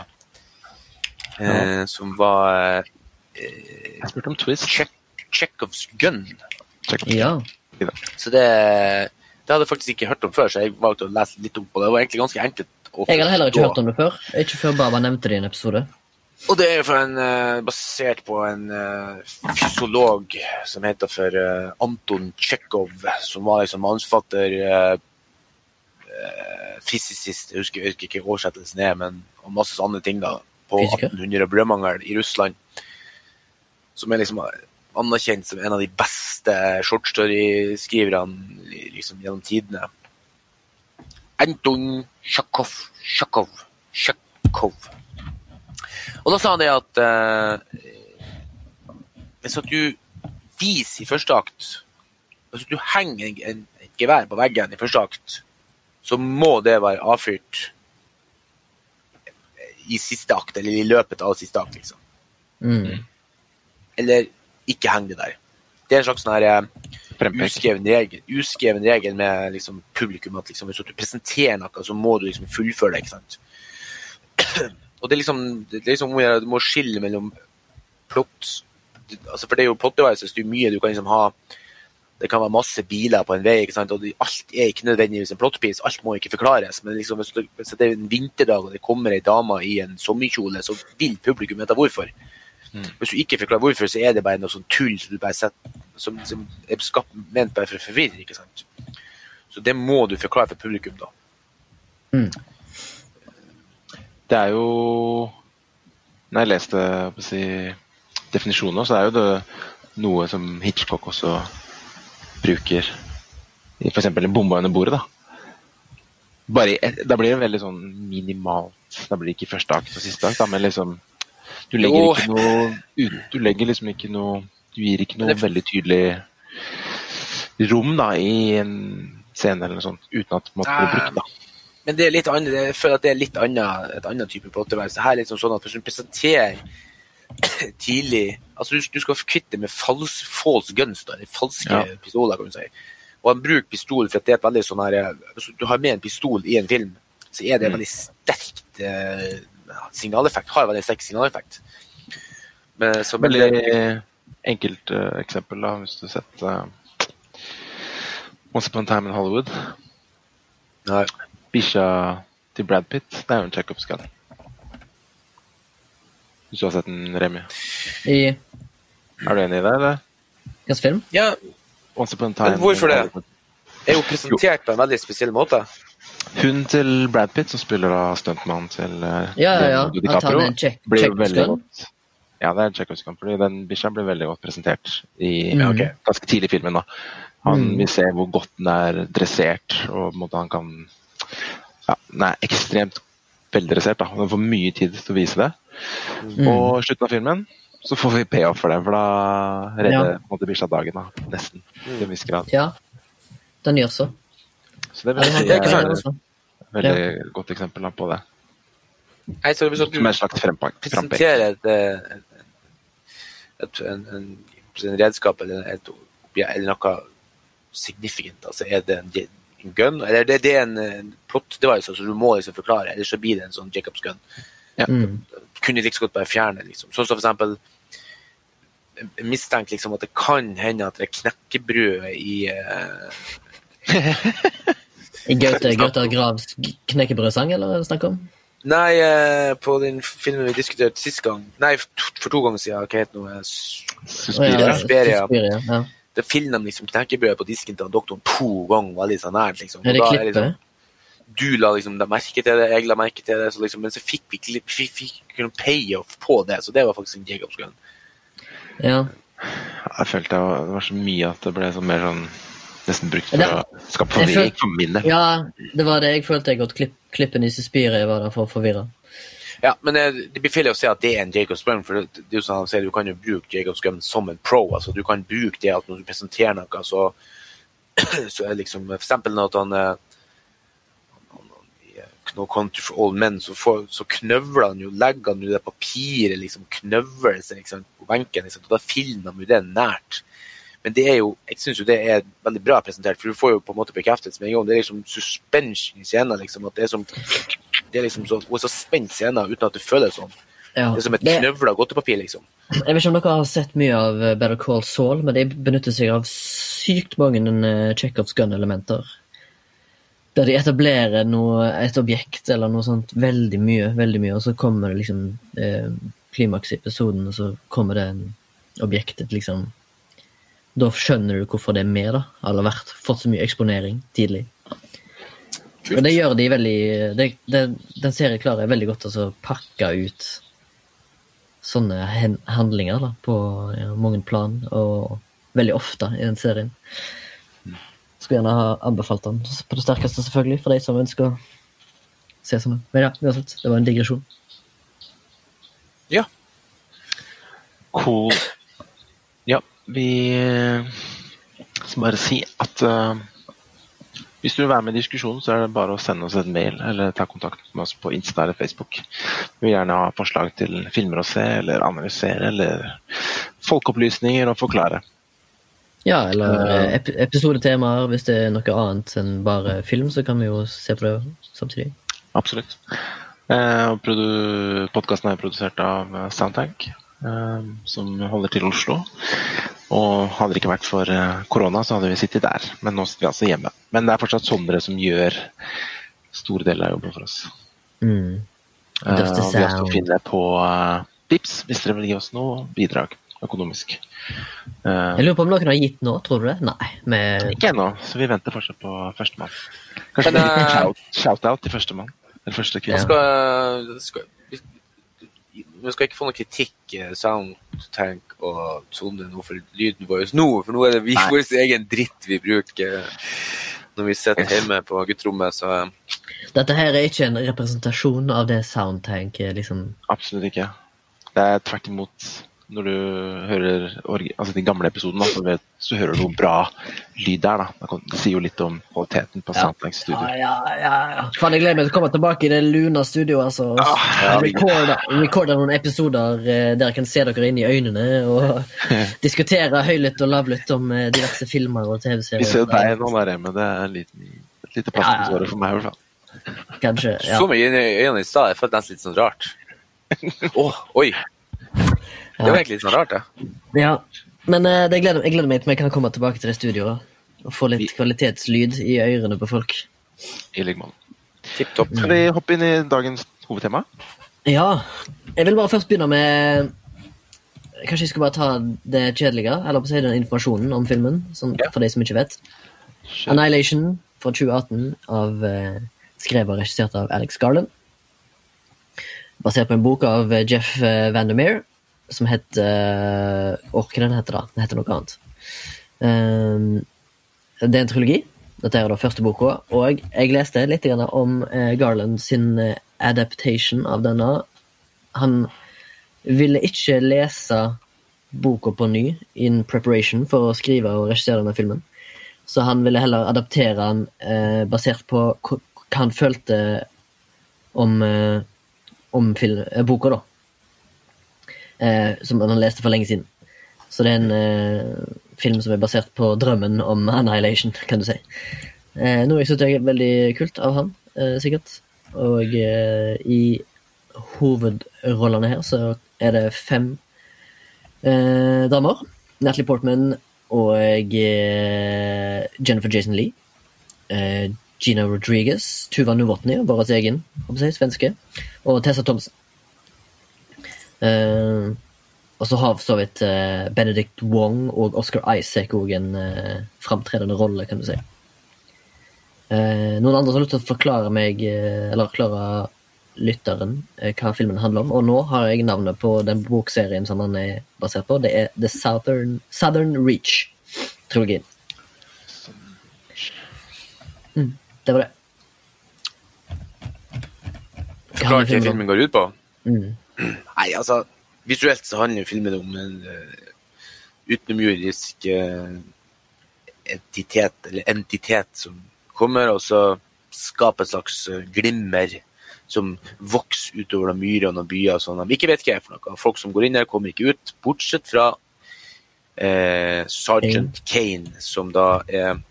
eh, som var eh, Jeg spurte om Twist. Check, Chekhovs gun. Ja. Så det, det hadde jeg faktisk ikke hørt om før, så jeg valgte å lese litt opp på det. Det var egentlig ganske enkelt. å Jeg hadde heller ikke hørt om det før. Ikke før Baba nevnte det i en episode. Og det er en, eh, basert på en eh, fysiolog som heter for eh, Anton Tsjekhov, som var liksom mannsfatter, fysicist, jeg husker, jeg husker ikke oversettelsen er, men og masse sånne ting da, på 1800 brødmangel i Russland. Som er liksom anerkjent som en av de beste shortstory-skriverne liksom, gjennom tidene. Anton Tsjekhov, Tsjekhov, Tsjekhov. Og da sa han det at eh, hvis at du viser i første akt Hvis du henger en, en, et gevær på veggen i første akt, så må det være avfyrt i siste akt, eller i løpet av siste akt, liksom. Mm. Eller ikke heng det der. Det er en slags sånn her eh, uskreven regel, uskreven regel med liksom publikum at liksom, hvis du presenterer noe, så må du liksom fullføre det. ikke sant? Og det er liksom, det er liksom Du må skille mellom plott altså For det er jo plot devices, det er mye du kan liksom ha Det kan være masse biler på en vei, ikke sant? og det, alt er ikke nødvendigvis en plotpiece. Alt må ikke forklares. Men liksom, hvis, det, hvis det er en vinterdag og det kommer ei dame i en sommerkjole, så vil publikum vite hvorfor. Hvis du ikke forklarer hvorfor, så er det bare noe sånn tull som du bare setter, som, som er skapt, ment bare for å forvirre. ikke sant? Så det må du forklare for publikum, da. Det er jo Når jeg leste si, definisjoner, så er jo det noe som Hitchcock også bruker i f.eks. en bombe under bordet. Da Bare Da blir det veldig sånn minimalt. Da blir det ikke første akt og siste akt, da, men liksom Du legger ikke noe ut- Du legger liksom ikke noe Du gir ikke noe veldig tydelig rom da i en scene eller noe sånt, uten at det måtte bli brukt. da Men det er litt annet, jeg føler at det er litt annet, et annet type plotterverk. Det her er litt sånn at hvis du presenterer tidlig Altså, du, du skal kvitte deg med false, false guns, da, falske Ja. pistoler, kan du si. Og han bruker pistol for at det er et veldig sånn her Hvis du har med en pistol i en film, så er det en veldig sterkt eh, signaleffekt. Har veldig sterk signaleffekt. Men, så, det, Veldig enkelt uh, eksempel, da, hvis du har sett uh, Once Upon a Time in Hollywood. Nei. Bikkja til Brad Pitt, det er jo en gun. Hvis du har sett den, Remi. I Er du enig i det, eller? hvilken film? Ja, Once Upon a Time Men hvorfor det? Hollywood. er jo presentert på en veldig spesiell måte. Hun til Brad Pitt, som spiller da stuntmann til eh, Ja, ja, ja. Han DiCaprio, en check, blir check veldig godt Ja, det er en gun, fordi den bikkja blir veldig godt presentert i Ja, okay, ganske tidlig i filmen. da. Han Mm. vil se hvor godt den er dressert, og på en måte han kan ja, Den er ekstremt veldressert, da. Den får mye tid til å vise det. Mm. Og slutten av filmen så får vi payoff for det, for da redder Ja. måte bikkja dagen. da, Nesten. Til en viss grad. Ja, den gjør så. Så det vil jeg si er et veldig godt eksempel da, på det. Hei, så du Som en slags frempek. presenterer et, et, en, en, en redskap eller, et, eller noe signifikant. altså er det en, en gun, eller det, det er en, plot device, altså du må liksom forklare, ellers så blir det en sånn Jacobs gun. Mm. Kunne like så godt bare fjerne, liksom. Sånn som for eksempel mistenkt liksom at det kan hende at det er knekkebrød i uh, I Gaute, Gaute Gravs knekkebrødsang, eller er det snakk om? Nei, uh, på den filmen vi diskuterte sist gang Nei, for, for to ganger siden. Hva heter det? Suspiria. Suspiria. Suspiria, ja. Det finner de liksom knekkebrød på disken til han doktoren to ganger veldig sånn nært. liksom. Er det Og da klippet? liksom- du la liksom da merke til det, jeg la merke til det, så liksom, men så fikk vi klipp, fikk, fikk noen payoff på det, så det var faktisk en Jacobs gun. Ja. Jeg følte det var, det var så mye at det ble sånn mer sånn nesten brukt for Det- å skape forvirring for min del. ja, det var det jeg følte jeg at klipp, klippen i Suspiria var der for å forvirre. Ja, men eh, det blir feil å si at det er en Jacob Scrum, for det, det er jo sånn han sier, du kan jo bruke Jacob Scrum som en pro. altså Du kan bruke det at når du presenterer noe, så, så er liksom For eksempel at han i, No Country for Old Men, så, får, så knøvler han jo, legger han jo det papiret liksom knøvler seg liksom, på benken, liksom, og da filmer han jo det nært. Men det er jo, jeg syns jo det er veldig bra presentert, for du får jo på en måte bekreftelse med en gang. Det er liksom suspension i scenen. liksom, at Det er som, det er liksom så, og så spent scenen uten at du føler det sånn. Ja. Det er som et knøvla godtepapir, liksom. Jeg vet ikke om dere har sett mye av eh, Better Call Saul, men de benytter seg av sykt mange uh, Chekhovs gun-elementer. Der de etablerer noe, et objekt eller noe sånt veldig mye, veldig mye, og så kommer det liksom eh, klimaks i episoden, og så kommer det objektet, liksom Da skjønner du hvorfor det er med, da. Eller vært, fått så mye eksponering tidlig. Og det gjør de veldig det, det, Den serien klarer veldig godt å pakke ut sånne hen handlinger da, på ja, mange plan, og veldig ofte i den serien. Skulle gjerne ha anbefalt den på det sterkeste, selvfølgelig, for de som ønsker å se sånn. Men ja, uansett, det var en digresjon. Ja. Cool. Ja, vi eh, skal bare si at eh, hvis du vil være med i diskusjonen, så er det bare å sende oss en mail eller ta kontakt med oss på Insta eller Facebook. Vi vil gjerne ha forslag til filmer å se eller analysere eller folkeopplysninger å forklare. Ja, eller eh, ep episodetemaer. Hvis det er noe annet enn bare film, så kan vi jo se på det samtidig. Absolutt. Eh, Podkasten er produsert av eh, Soundtank, som holder til Oslo. Og hadde det ikke vært for eh, korona, så hadde vi sittet der. Men nå sitter vi altså hjemme. Men det er fortsatt Sondre som gjør store deler av jobben for oss. Mm. Uh, og vi har også sound. på uh, Vips hvis dere vil gi oss noe bidrag økonomisk. Uh, Jeg lurer på om noen har gitt nå, tror du det? Nei. Med ikke ennå, så vi venter fortsatt på førstemann. Kanskje Men, en shout-out shout- til førstemann. Eller første kvinne. skal, skal, vi, skal ikke få noe kritikk, eh, Soundtank og Sondre, nå for lyden vår nå, for nå er det vi vår egen dritt vi bruker. Når vi sitter hjemme på gutterommet, så eh, Dette her er ikke en representasjon av det Soundtank er liksom. Absolutt ikke. Det er tvert imot når du hører altså de gamle episodene, så, vet, så hører du hvor bra lyd der. Da. Da Det sier jo litt om kvaliteten på Ja. Soundtanks studio. ja, ja, ja. Faen, jeg gleder meg til å komme tilbake i det luna studioet. Altså. ja. ja. Recorde noen episoder eh, der jeg kan se dere inn i øynene og diskutere høylytt og lavlytt om eh, diverse filmer og TV-serier. Vi ser deg nå der hjemme. Det er en liten, et lite plass Ja, på ja. for meg, i hvert fall. Kanskje. Ja. så mye inn i øynene i stad, jeg følte nesten litt sånn rart. Å, oi! Det var egentlig litt sånn rart, det. ja. Men uh, det gleder, jeg gleder meg til vi kan komme tilbake til det studioet og få litt kvalitetslyd i ørene på folk. I like måte. Tipp topp. Skal vi hoppe inn i dagens hovedtema? Ja. Jeg vil bare først begynne med Kanskje jeg skal bare ta det kjedelige, eller på å si den informasjonen om filmen, sånn, Ja. for de som ikke vet. Annihilation fra 2018, av, eh, skrevet og regissert av Alex Garland. Basert på en bok av eh, Jeff eh, Vandermeer, som heter Åh, hva den heter da? Den heter noe annet. Um, det er en trilogi. Dette er da første boka. Og jeg leste litt om eh, Garland sin eh, adaptation av denne. Han ville ikke lese boka på ny in preparation for å skrive og regissere denne filmen. Så han ville heller adaptere den eh, basert på hva han følte om, eh, om film, eh, boka, da. Eh, som han leste for lenge siden. Så det er en eh, film som er basert på drømmen om Annihilation, kan du si. Eh, noe jeg syns er veldig kult av han, sikkert. Og i hovedrollene her så er det fem damer. Natalie Portman og Jennifer Jason Lee. Gina Rodriguez, Tuva Novotny, vår egen svenske, og Tessa Thompson. Eh, og så har for så vidt uh, Benedict Wong og Oscar Isaac òg en uh, framtredende rolle, kan du si. Uh, noen andre som har lyst til å forklare meg, eh, eller forklare lytteren, eh, hva filmen handler om. Og nå har jeg navnet på den bokserien som den er basert på. Det er The Southern, Southern Reach-trilogien. Mm, det var det. Forklar hva filmen går ut på. Mm. Nei, altså Visuelt så handler filmen om en uh, utenomjordisk uh, entitet, eller entitet som kommer, og så skaper et slags eh, glimmer som vokser utover de myrene og byer som de ikke vet hva er for noe. Folk som går inn der, kommer ikke ut, bortsett fra eh, Sergeant Kane, som da er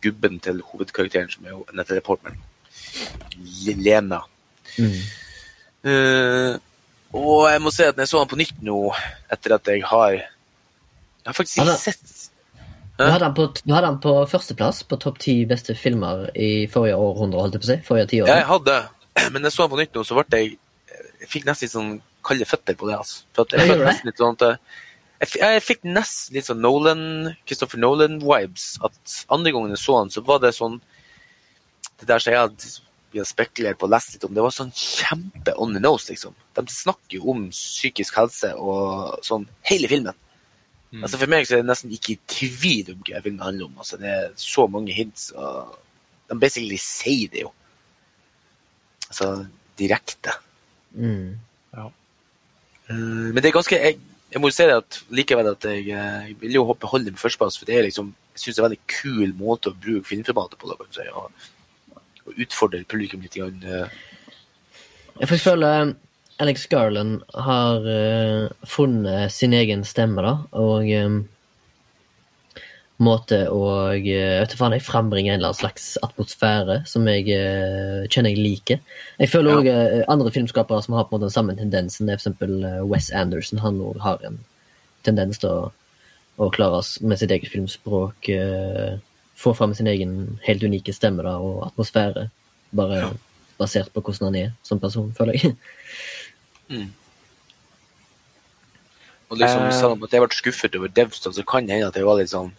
gubben til hovedkarakteren, som er Natalie Portman. Lena. Mm. Eh, og jeg må si at når jeg så han på nytt nå, etter at jeg har Jeg har faktisk ikke sett Du hadde han på, du hadde han på førsteplass på topp ti beste filmer i forrige århundre, holdt jeg på å si. Forrige Ja, tiår. jeg hadde, men når jeg så han på nytt nå, så ble jeg Jeg fikk nesten litt sånn kalde føtter på det. altså. For at Ja, jeg gjorde nesten litt sånn at eh, jeg, jeg fikk nesten litt sånn Nolan, Christopher Nolan-vibes. At andre gangen jeg så han, så var det sånn Det der som jeg hadde vi har spekulert på og lest litt om, det var sånn kjempe on the nose, liksom. De snakker jo om psykisk helse og sånn hele filmen. Altså For meg så er det nesten ikke i tvil om hva filmen handler om. Altså Det er så mange hints, og de basically sier det jo. Altså direkte. Mm. Ja. Men det er ganske Jeg, jeg må jo si det at likevel at jeg, eh, jeg vil jo beholde først på førsteplass, for det er liksom jeg synes det er en veldig kul måte å bruke filmformatet på. Da, kan du si, og, og utfordre publikum litt. Grann, eh. Jeg får føle Alex Garland har eh, funnet sin egen stemme, da, og eh, måte å eh, vet du faen, jeg frambringe en eller annen slags atmosfære som jeg eh, kjenner jeg liker. Jeg føler òg andre filmskapere som har på en måte den samme tendensen. For eh, Wes Anderson. Han har en tendens til å, å klare oss med sitt eget filmspråk eh, få fram sin egen helt unike stemme da, og atmosfære. Bare Ja. basert på hvordan han er som person, føler jeg. Og liksom, Eh. selv om at jeg ble skuffet over Devstad, så kan det hende at jeg var litt sånn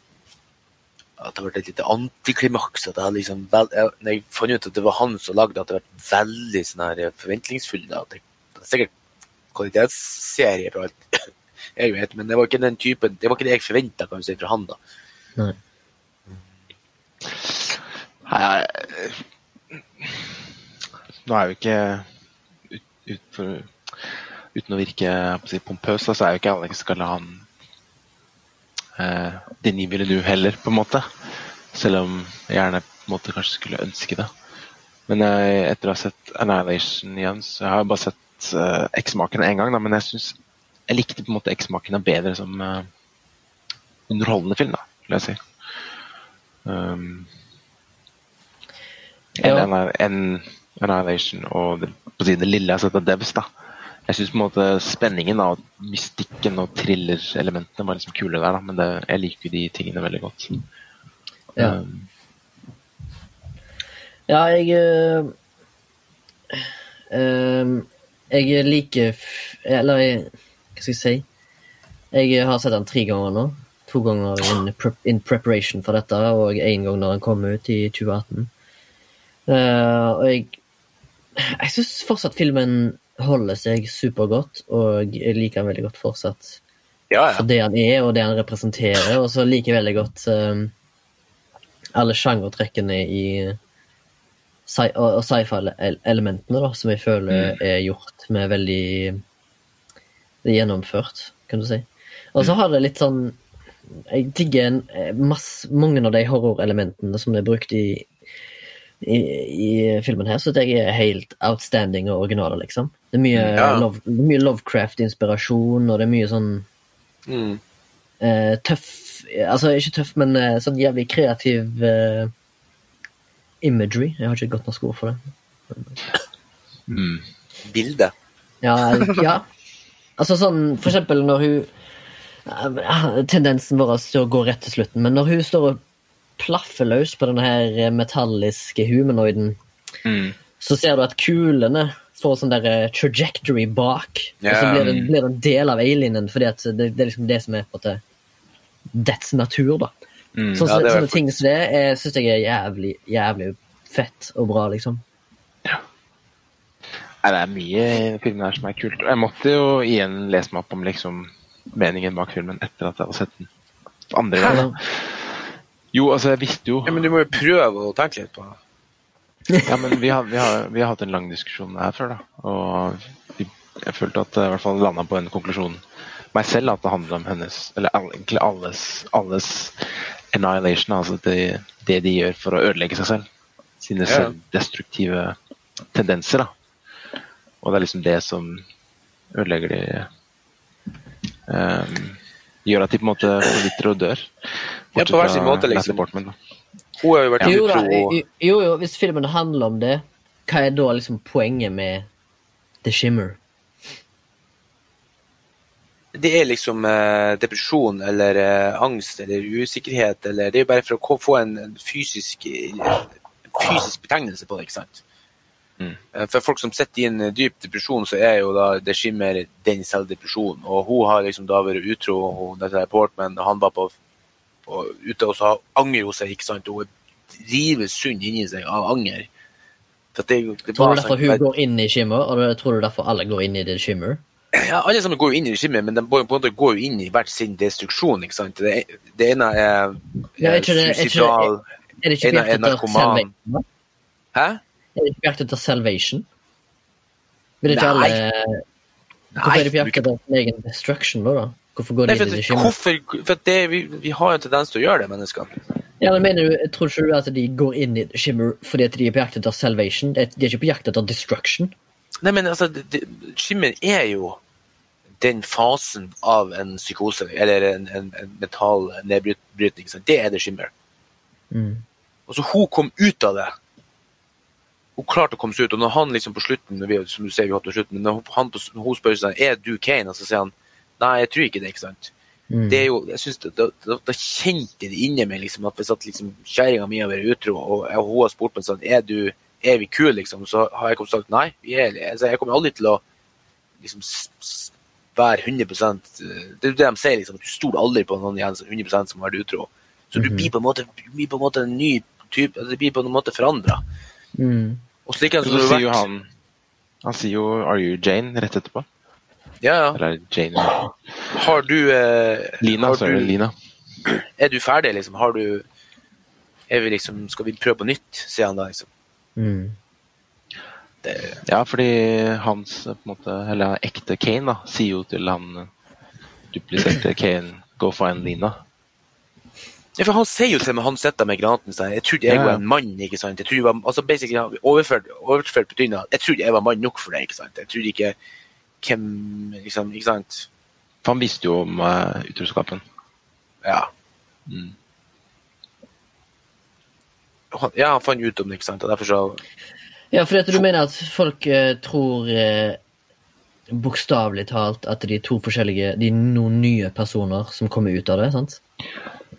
At det ble et lite antiklimaks. At jeg liksom vel, jeg, når jeg fant ut at det var han som lagde at det ble veldig sånn her forventningsfull. Da, at det, det er sikkert kvalitetsserie for alt jeg vet, men det var ikke den typen Det var ikke det jeg forventa si, fra han. da. Nei. Jeg, nå er jo ikke ut, ut for, Uten å virke jeg si, pompøs, så er jo ikke Alex Galan eh, Denis Villeneuve heller, på en måte. Selv om jeg gjerne på en måte kanskje skulle ønske det. Men jeg, etter å ha sett Annihilation igjen, så har jeg bare sett eh, X-makene én gang. Da, men jeg syns jeg likte på en måte X-makene bedre som eh, underholdende film, da, vil jeg si. Um, enn en, Annihilation og det, på siden det lille jeg har sett av Devs. da. Jeg syns spenningen da, mystikken og thriller-elementene var liksom kule der, da, men det, jeg liker jo de tingene veldig godt. Ja. Um, Ja, jeg eh, eh, Jeg liker Eller jeg, hva skal jeg si? Jeg har sett den tre ganger nå. To ganger in, prep, in preparation for dette, og én gang når den kom ut i 2018. Uh, og jeg Jeg syns fortsatt filmen holder seg supergodt, og jeg liker den veldig godt fortsatt Ja, for det han er, og det han representerer. Og så liker jeg veldig godt um, alle sjangertrekkene i sci- og og sci-fi-elementene, da, som jeg føler er gjort med veldig Det er gjennomført, kan du si. Og så har det litt sånn Jeg digger en, eh, masse, mange av de horrorelementene som er brukt i, i, i filmen her, så jeg er helt outstanding og original, liksom. Det er mye, Ja. love, mye Lovecraft-inspirasjon, og det er mye sånn Mm. eh, tøff Altså ikke tøff, men eh, sånn jævlig kreativ eh, imagery. Jeg har ikke et godt norsk ord for det. mm. Bilde. Ja, ja. Altså sånn for eksempel når hun tendensen vår til å gå rett til slutten. Men når hun står og plaffer løs på denne her metalliske humanoiden, Mm. så ser du at kulene får sånn der eh, trajectory bak. Og så blir det, blir det en del av alienen, fordi at det, det er liksom det som er på en måte dets natur. da. Mm. så, Ja, det er sånne faktisk- ting som det er, syns jeg er jævlig, jævlig fett og bra, liksom. Nei, det er mye i filmen her som er kult. Jeg måtte jo igjen lese meg opp om liksom meningen bak filmen etter at jeg hadde sett den andre gang. Jo, altså, jeg visste jo Ja, men du må jo prøve å tenke litt på det. Ja, men vi har, vi, har, vi har hatt en lang diskusjon her før, da. Og vi, jeg følte at jeg i hvert fall landa på en konklusjon meg selv, at det handler om hennes Eller egentlig alles, alles annihilation. Altså det, det de gjør for å ødelegge seg selv. Sine Ja. destruktive tendenser, da. Og det er liksom det som ødelegger de ehm, Gjør at de på en måte forvitrer og dør. Ja, på hver sin måte, liksom. Hun har jo vært Jo, da, utro jo, jo, hvis filmen handler om det, hva er da liksom poenget med The Shimmer? Det er liksom eh, depresjon eller eh, angst eller usikkerhet eller Det er jo bare for å få en fysisk, en fysisk betegnelse på det, ikke sant? Mm. Eh, For folk som sitter i en eh, dyp depresjon, så er jo da det skimmer den selvdepresjonen. Og hun har liksom da vært utro, hun, Portman, han var på, på ute, og så angrer hun seg, ikke sant? Hun rives sund inni seg av anger. Det, det Tror du derfor sånn- hun går inn i skimmer, og tror du derfor alle går inn i det skimmer? Ja, alle sammen går jo inn i regimet, men de på en måte går jo inn i hvert sin destruksjon. ikke sant? Det, det ene er, Ja, er ikke det- suicidal Er det ikke er narkoman. Hæ? Er det ikke på jakt etter Salvation? Vil ikke Nei. alle Hvorfor er de på jakt etter sin egen destruction, da? da? Hvorfor går de inn i det at, hvorfor, for det, vi, vi har jo en tendens til å gjøre det, menneskene. Ja, men mener du, Tror ikke du at de går inn i Shimmer fordi at de er på jakt etter Salvation? De er ikke på jakt etter destruction? Nei, men altså, det, Skimmer er jo den fasen av en psykose, eller en, en, en mental nedbrytning. Det er det Skimmer. Mm. Og så hun kom ut av det. Hun klarte å komme seg ut, og når han liksom på slutten vi, som du ser vi har på slutten, når han på, hun spør seg er du Kane, og så sier han nei, jeg tror ikke det. ikke sant? Mm. Det er jo, jeg synes da, da, da kjente det inni meg liksom, at hvis at liksom, kjerringa mi har vært utro, og, og hun har spurt meg sånn er, du, er vi kule, liksom, så har jeg kommet sagt nei. Vi er, altså, jeg kommer aldri til å liksom, være 100 eh, Det er jo det de sier, liksom, at du stoler aldri på noen igjen som 100 som har vært utro. Så du Mhm. blir på en måte, du blir på en måte en ny type, altså, det blir på en måte forandra. Mm. Og slik er det Så som sier har jo han Han sier jo 'Are you Jane?' rett etterpå. Ja, ja. Eller Jane Har du, eh, Lina, har sorry. du Lina. Er du ferdig, liksom? Har du er vi liksom, Skal vi prøve på nytt, sier han da, liksom. Mm. Det, Ja, fordi hans på en måte, eller ekte Kane da, sier jo til han eh, dupliserte Kane 'Go find Lina'. Ja, for Han sier jo til meg, han sitter med granaten sin, Jeg trodde jeg Ja. var en mann. ikke sant? Jeg trodde jeg var, altså basically, Overført, overført betydning at jeg trodde jeg var mann nok for det. ikke sant? Jeg trodde ikke hvem liksom, Ikke sant? For han visste jo om uh, utroskapen. Ja. Mm. Han, ja, han fant ut om det, ikke sant? og derfor så Ja, at du mener at folk uh, tror uh, bokstavelig talt at de er to forskjellige De er noen nye personer som kommer ut av det, sant?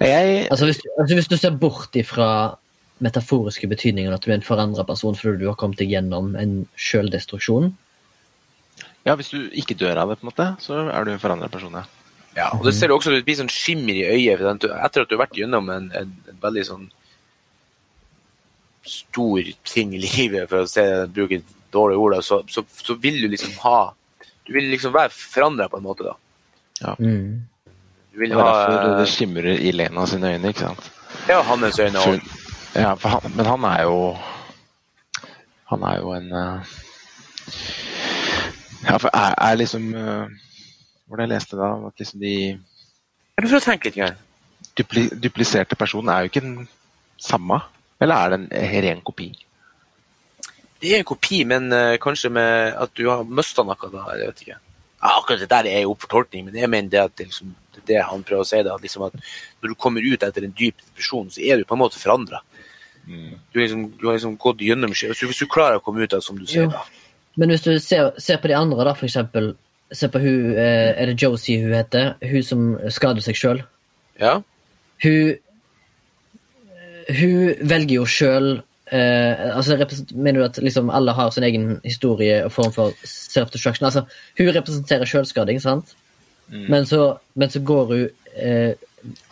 Jeg, Altså hvis, altså hvis du ser bort ifra metaforiske betydninger, at du er en forandra person fordi du har kommet deg gjennom en sjøldestruksjon ja, hvis du ikke dør av det, på en måte, så er du en forandret person, ja. ja, og det ser du også det blir sånn skimmer i øyet. for den- Etter at du har vært gjennom en, en, en veldig sånn stor ting i livet, for å se, bruke dårlige ord, da, så, så, så vil du liksom ha Du vil liksom være forandra på en måte, da. mm. Du vil er ha derfor det eh, skimrer i Lena sine øyne, ikke sant? ja, hans øyne For, òg. ja, han, men han er jo Han er jo en eh, Ja, for er, er liksom uh, Hvor det jeg leste da, at liksom de Du får tenke litt. Grann. dupli, dupliserte personen er jo ikke den samme. Eller er det en ren kopi? Det er en kopi, men uh, kanskje med at du har mista noe da. Jeg vet ikke. Ja, akkurat det der er jo opp for men jeg mener det at det, liksom, det han prøver å si. Da, at, liksom at når du kommer ut etter en dyp depresjon, så er du på en måte forandra. Du, er liksom, du har liksom gått gjennom så Hvis du klarer å komme ut av det, som du sier, da. Men hvis du ser, ser på de andre, da, for eksempel se på hun eh, Er det Josie hun heter? Hun som skader seg sjøl. Ja. Hun Hun velger jo sjøl eh, altså, Mener du at liksom alle har sin egen historie og form for self-destruction? Altså, hun representerer sjølskading, sant? Men, så, men så går hun eh,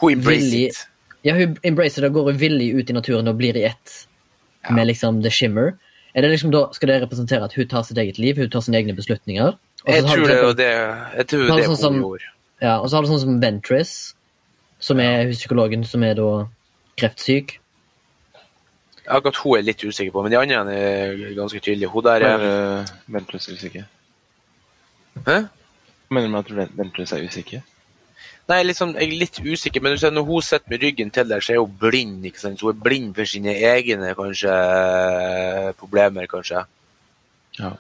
Hun embracer Villig- it. Ja, hun embracer det og går hun villig ut i naturen og blir i ett med liksom The Shimmer. Er det liksom da, Skal det representere at hun tar sitt eget liv, hun tar sine egne beslutninger? Og så Jeg har tror det er eksempel- det, jeg tror det, det sånn hun gjorde. Ja, og så har du sånn som Ventris, som er ja. psykologen som er da kreftsyk. Akkurat hun er litt usikker på, men de andre er ganske tydelige. Hun der Er er uh, Ventress usikker? Hæ? Mener du med at Ven- Ventress er usikker? Nei, liksom, jeg er litt usikker, men du ser, når hun sitter med ryggen til der, så er hun blind. ikke sant? Hun er blind for sine egne kanskje, problemer, kanskje. Ja.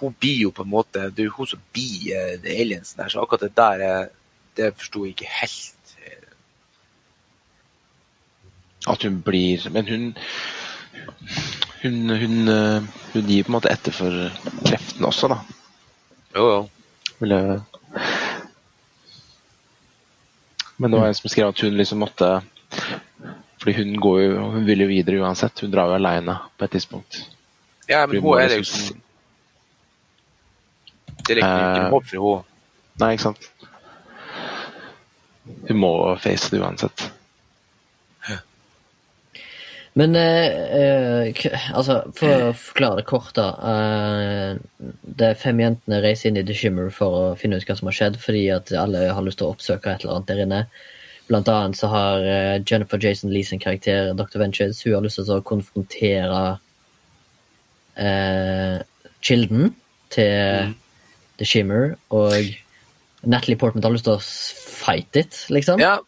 Hun blir jo på en måte Det er hun som blir uh, det aliensen der, så akkurat det der eh, det forsto jeg ikke helt. At hun blir Men hun hun, hun, hun, hun gir på en måte etter for kreftene også, da. Jo, jo. Vil jeg... Men det var en som skrev at hun liksom måtte Fordi hun går jo Hun vil jo videre uansett. Hun drar jo aleine på et tidspunkt. Ja, men hun, hun er det jo liksom- som Det er ikke ikke Eh, håp for henne. Nei, ikke sant? Hun må face det uansett. Men eh, eh, altså, for å forklare det kort, da. eh, de fem jentene reiser inn i The Shimmer for å finne ut hva som har skjedd, fordi at alle har lyst til å oppsøke et eller annet der inne. Blant annet så har eh, Jennifer Jason Lee sin karakter, Dr. Ventures, hun har lyst til å konfrontere eh, kilden til The Shimmer, og Natalie Portman har lyst til å fight it, liksom. Ja.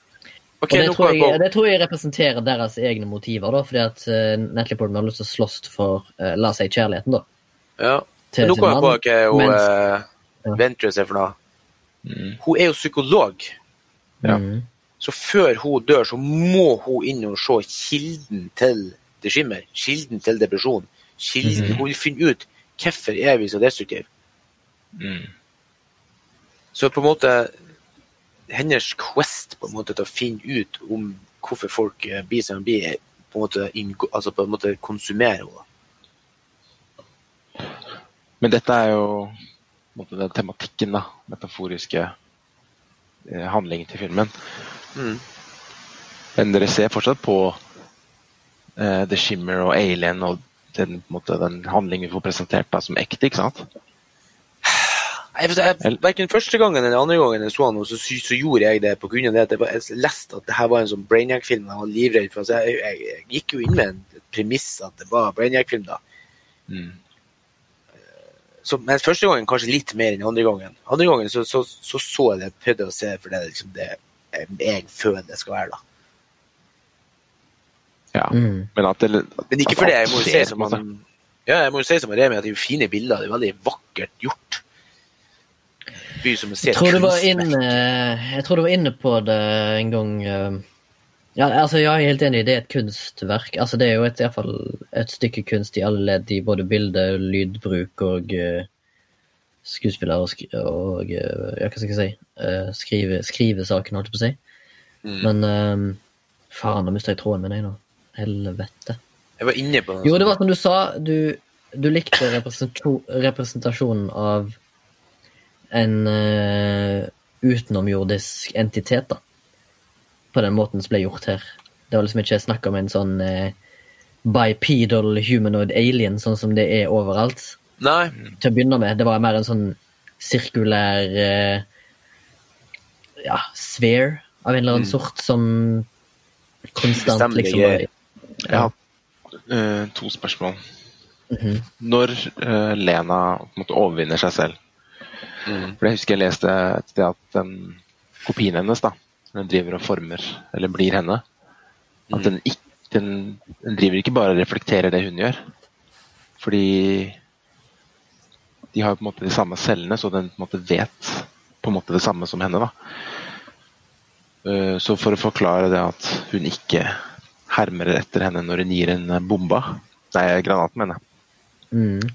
Ok, Og det tror, jeg det tror jeg representerer deres egne motiver, da, fordi at uh, Natalie Portman har lyst til å slåss for, uh, la oss si, kjærligheten, da. ja. til Men nå kommer jeg på hva hun mens- eh, Ja. Ventress er for noe. Mm. Hun er jo psykolog. Ja. Mm. Så før hun dør, så må hun inn og se kilden til det skimmer. Kilden til depresjon. Kilden, mm. Hun vil finne ut hvorfor er vi så destruktive. Mm. Så på en måte hennes quest på en måte til å finne ut om hvorfor folk eh, blir som de blir, på en måte, altså på en måte konsumerer henne. Men dette er jo måte, den tematikken, da. Metaforiske eh, handlingen til filmen. Mm. Men dere ser fortsatt på eh, The Shimmer og Alien og den, måte, den handlingen vi får presentert da, som ekte, ikke sant? Jeg, jeg, hverken første gangen eller andre gangen jeg så han, så, så, så gjorde jeg det på grunn av det at jeg, jeg leste at det her var en sånn Brainiac-film jeg var livredd for. Så jeg, jeg, jeg gikk jo inn med en premiss at det var Brainiac-film da. Mm. Så, men første gangen kanskje litt mer enn andre gangen. Andre gangen så så, så, så jeg det, prøvde å se for det liksom det jeg føler det skal være. da. Ja. Mm. Men at det Men ikke for det, jeg må jo si som han ja, jeg må jo si som Remi at det er jo fine bilder. Det er veldig vakkert gjort. By som Jeg tror, du var inne, jeg tror du var inne på det en gang eh, ja, altså, Jeg er helt enig, det er et kunstverk. Altså, det er jo et, i hvert fall et stykke kunst i alle ledd, i både bilde, lydbruk og uh, skuespiller og, skri og uh, ja, hva skal jeg si uh, skrive, skrivesaken, holdt jeg på å si. Mm. Men um, faen, nå mista jeg tråden min, jeg nå. Helvete. Jeg var inne på Jo, det var som du sa, du, du likte representasjonen av en uh, utenomjordisk entitet, da. På den måten som ble gjort her. Det var liksom ikke snakk om en sånn uh, bipedal humanoid alien, sånn som det er overalt. Nei. Til å begynne med. Det var mer en sånn sirkulær uh, ja, sphere av en eller annen sort som konstant Bestemmer liksom var, bare Jeg har uh, to spørsmål. Mhm. Når uh, Lena på en måte overvinner seg selv Mm. For jeg husker jeg leste et sted at den kopien hennes, da, den driver og former, eller blir henne, at den, ikke, den, den driver ikke bare og reflekterer det hun gjør. Fordi de har jo på en måte de samme cellene, så den på en måte vet på en måte det samme som henne. da. Eh, Så for å forklare det at hun ikke hermer etter henne når hun gir en bomba, nei, granaten, mener jeg, mm.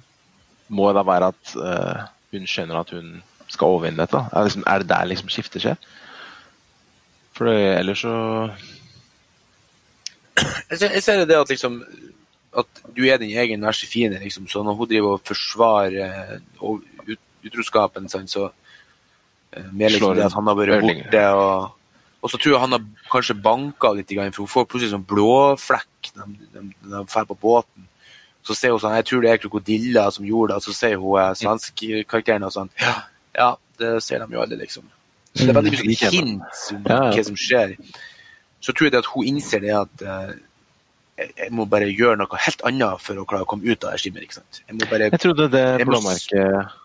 må da være at eh, hun skjønner at hun skal overvinne dette? Er, det liksom, er det der liksom skiftet skjer? For det, ellers så Jeg ser, jeg ser det at liksom at du er din egen verste fiende. Liksom. Så når hun driver og forsvarer eh, og ut, utroskapen, sånn, så med liksom det at han har vært borte og og så tror jeg han har kanskje banka litt, for hun får plutselig sånn blåflekk når de drar på båten. Så ser hun sånn Jeg tror det er krokodiller som gjorde det, så sier hun eh, svenskkarakteren og sånn Ja, ja, det ser de jo alle, liksom. Så det er veldig mye sånn hint om hva som skjer. Så tror jeg det at hun innser det at eh, jeg, må bare gjøre noe helt annet for å klare å komme ut av det skimmet. ikke sant? Jeg må bare Jeg trodde det blåmerket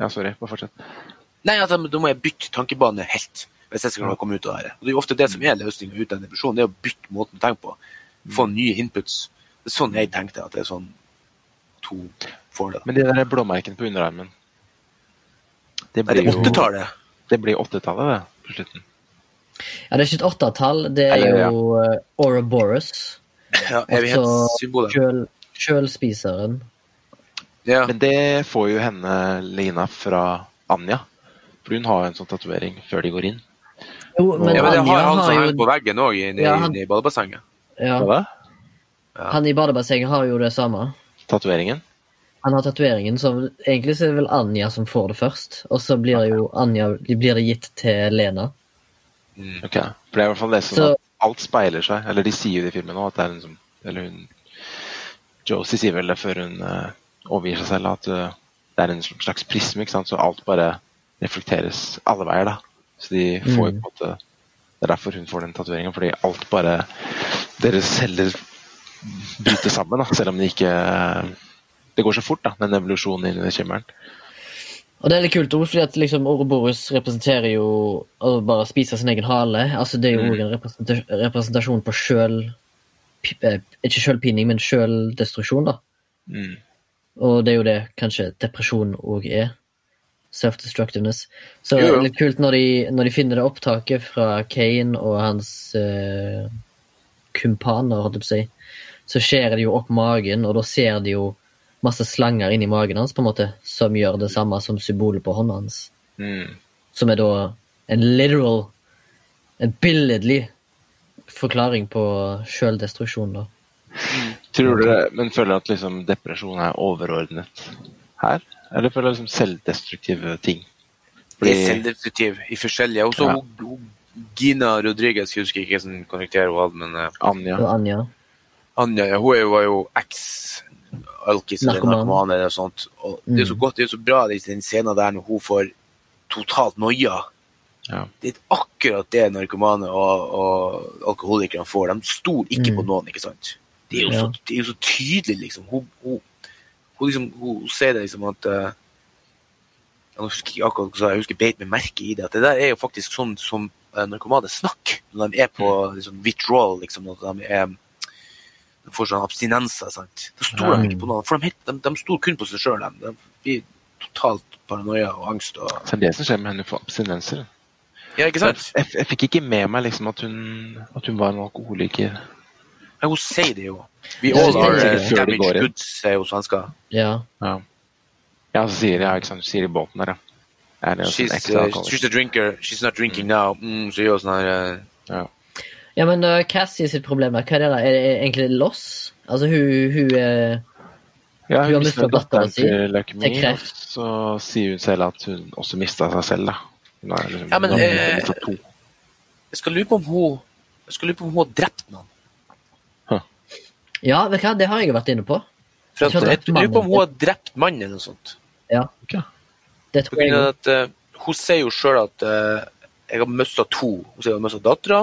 Ja, sorry. Bare fortsett. Nei, altså, da, må jeg bytte tankebane helt. Hvis jeg skal klare å komme ut av det. Og Det er jo ofte det som er løsninga ut av depresjon, det er å bytte måten å tenke på. Få nye inputs. Det er sånn jeg tenkte at det er sånn to får det. Men de der blåmerkene på underarmen Det Nei, det blir er jo 80-tallet. Det blir 80-tallet, det, på slutten. Ja, det er ikke et åttetall, det er Eller, jo ja. uh, Ouroboros. Ja, kjøl, kjølspiseren. Ja. Men det får jo henne Lina fra Anja. For hun har jo en sånn tatovering før de går inn. Jo, men, ja, men det Anja har han som har henger på veggen òg, inne Ja, i- han- i badebassenget. ja? Han i badebassenget har jo det samme. Tatoveringen? Han har tatoveringen, så egentlig så er det vel Anja som får det først. Og så blir det jo Anja blir det gitt til Lena. Mm. Ok. For det er i hvert fall det som Så- at alt speiler seg. Eller de sier jo det i filmen nå, at det er en som Eller hun Josie sier vel det før hun uh, overgir seg selv, at uh, det er en slags prisme, ikke sant. Så alt bare reflekteres alle veier, da. Så de får jo på Mm. en måte Det er derfor hun får den tatoveringen, fordi alt bare Deres celler bryter sammen, da, selv om det ikke Det går så fort, da, den evolusjonen inn i den skimmeren. Og det er litt kult ord, fordi at liksom Ouroboros representerer jo å bare spise sin egen hale. Altså Det er jo Mm. en representa- representasjon på sjøl... eh, Ikke sjølpining, men sjøldestruksjon, da. Mm. Og det er jo det kanskje depresjon òg er. Self-destructiveness. Så Jo, det jo. er litt kult når de, når de finner det opptaket fra Kane og hans eh, kumpaner, holdt jeg på å si. Så skjærer de jo opp magen, og da ser de jo masse slanger inni magen hans, på en måte, som gjør det samme som symbolet på hånda hans. Mm. Som er da en literal, en billedlig forklaring på sjøldestruksjon, da. Tror dere, men føler du at liksom depresjon er overordnet her? Eller føler du liksom selvdestruktive ting? Det er selvdestruktiv i forskjellige. Også Ja. Gina Rodriguez, jeg husker ikke hvilken karakter hun hadde, men eh, Anja. Anja. Anja ja, hun var jo eks-alkis eller Narkoman. eller noe sånt. Og det er så Mm. godt, det er så bra i den scenen der når hun får totalt noia. Ja. Det er akkurat det narkomane og, og alkoholikerne får. De stoler ikke Mm. på noen, ikke sant? Det er jo, Ja. så, det er jo så tydelig, liksom. Hun, hun, hun, liksom, hun ser det liksom at uh, Jeg husker ikke akkurat hva jeg husker beit meg merke i det. At det der er jo faktisk sånn som eh, narkomane snakker når de er på liksom, withdrawal, liksom. Når de er får sånn abstinenser. sant? Da stoler de ikke på noen. For de, de, de stoler kun på seg sjøl. De. blir totalt paranoia og angst. Og, Så det er det som skjer med henne for abstinenser. ja, ikke sant? Jeg, jeg fikk ikke med meg liksom at hun, at hun var en alkoholiker. Ja, hun sier det jo. We Ja, all are uh, damaged goods, sier jo svensker. Ja. Ja, ja så sier ja, ikke sant, sier i båten der, ja. Er det She's, sånn uh, she's a drinker, she's not drinking now. Mm, så gjør hun sånn her uh, Ja. Ja, men uh, Cassie sitt problem hva er det da? Er det egentlig loss? Altså, hun, hun er ja, Hun hun mistet datteren sin til leukemi, til og så sier hun selv at hun også mista seg selv, da. Hun er liksom, Ja, men, hun eh, to. Jeg skal lure på om hun Jeg skal lure på om hun har drept noen. Ja, vet du hva, det har jeg vært inne på. For at, jeg, jeg, lurer på om hun har drept mannen eller noe sånt. Ja, Okay. det tror jeg at uh, Hun sier jo sjøl at uh, jeg har mista to. Hun sier hun har mista dattera,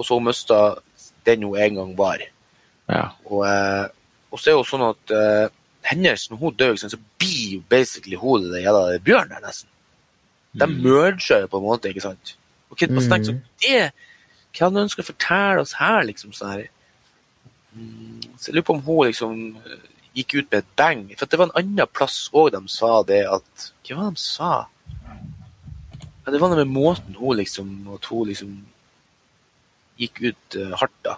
og så mista den hun en gang var. Ja. Og, eh, og så er det jo sånn at eh, hennes, når hun dør, så blir jo basically hun det gjelder bjørnen der, nesten. De Mm. merger på en måte, ikke sant? Og hva, mm. tenker så det, hva hadde ønsker å fortelle oss her, liksom? sånn her? Mm, Så jeg lurer på om hun liksom gikk ut med et bang. For det var en annen plass òg de sa det at Hva var det de sa? Ja, det var noe med måten hun liksom At hun liksom gikk ut eh, hardt, da.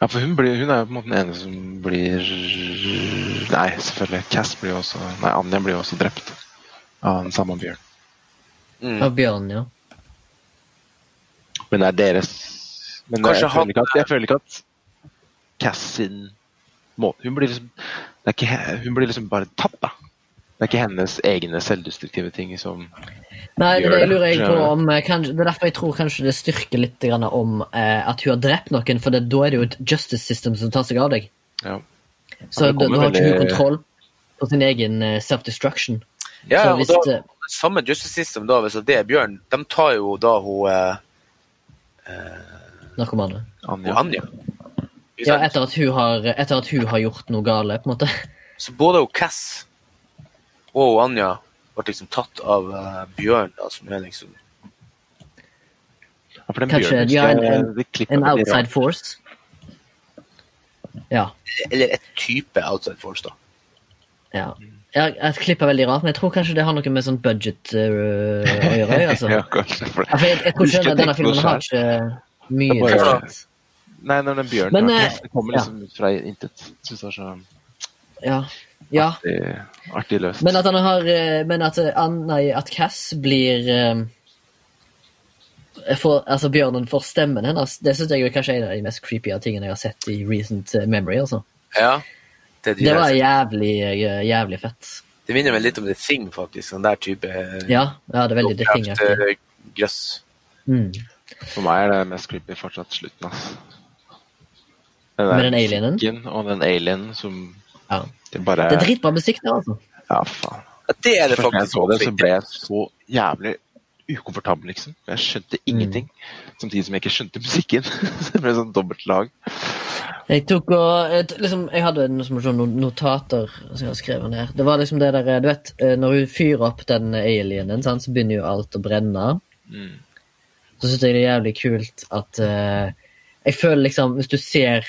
ja, for hun, blir, hun er jo på en måte den ene som blir Nei, selvfølgelig. Cass blir jo også Nei, Anja blir jo også drept. av den samme bjørn. Mm. Av bjørnen, ja. Men det er deres Men Kanskje jeg, føler at, jeg føler ikke at Cass sin måte Hun blir liksom det er ikke, Hun blir liksom bare tatt, da. Det er ikke hennes egne selvdestruktive ting som Nei, det, Gjør det lurer jeg på om eh, kanskje, Det er derfor jeg tror kanskje det styrker litt grann om eh, at hun har drept noen, for det, da er det jo et justice system som tar seg av deg. ja. Så da, har ikke hun kontroll på sin egen eh, self-destruction. Ja, Så og hvis da, samme Justice System, da, hvis det er Bjørn, de tar jo da hun, eh, Narkomane. Anja. Anja. Ja, etter at, hun har, etter at hun har gjort noe gale, på en måte. Så både hun Cass og Anja ble liksom tatt av uh, Bjørn, da, som er liksom Ja, for den Kanskje de har en- en- outside force. Ja. Eller et type outside force, da. ja. Ja, et klipp er veldig rart, men jeg tror kanskje det har noe med sånn budget uh, å gjøre. Altså. ja, kanskje. For Ja, for jeg, jeg tror Husker ikke denne filmen har ikke mye Det er bare-. Nei, når den bjørnen Men, eh, det kommer liksom ut fra intet. Syns jeg så Ja. Ja. artig, artig løst. Men at han har eh, Men at, eh, nei, at Cass blir for, Altså Bjørnen får stemmen hennes, det syns jeg er kanskje en av de mest creepy tingene jeg har sett i recent eh, memory. altså. Ja. Det, Det var jævlig, eh, jævlig fett. det minner meg litt om The Thing, faktisk. Den der type eh, Ja, ja det er veldig Lovecraft, definert. eh, grøss. Mm. For meg er det mest creepy fortsatt slutten, altså. Den Med den alienen? Og den alienen som Ja. Det bare Det er dritbra musikk der, altså. Ja, faen. Det er det Første gang jeg faktisk. så det, så ble jeg så jævlig ukomfortabel, liksom. Jeg skjønte ingenting. Samtidig som jeg ikke skjønte musikken. Så det ble sånn dobbeltlag. Jeg tok og et- liksom, Jeg hadde noe som sånn no- notater som jeg har skrevet ned. Det var liksom det der Du vet, eh, når hun fyrer opp den alienen, sant, så begynner jo alt å brenne. Mm. Så syns jeg det er jævlig kult at uh, Jeg føler liksom Hvis du ser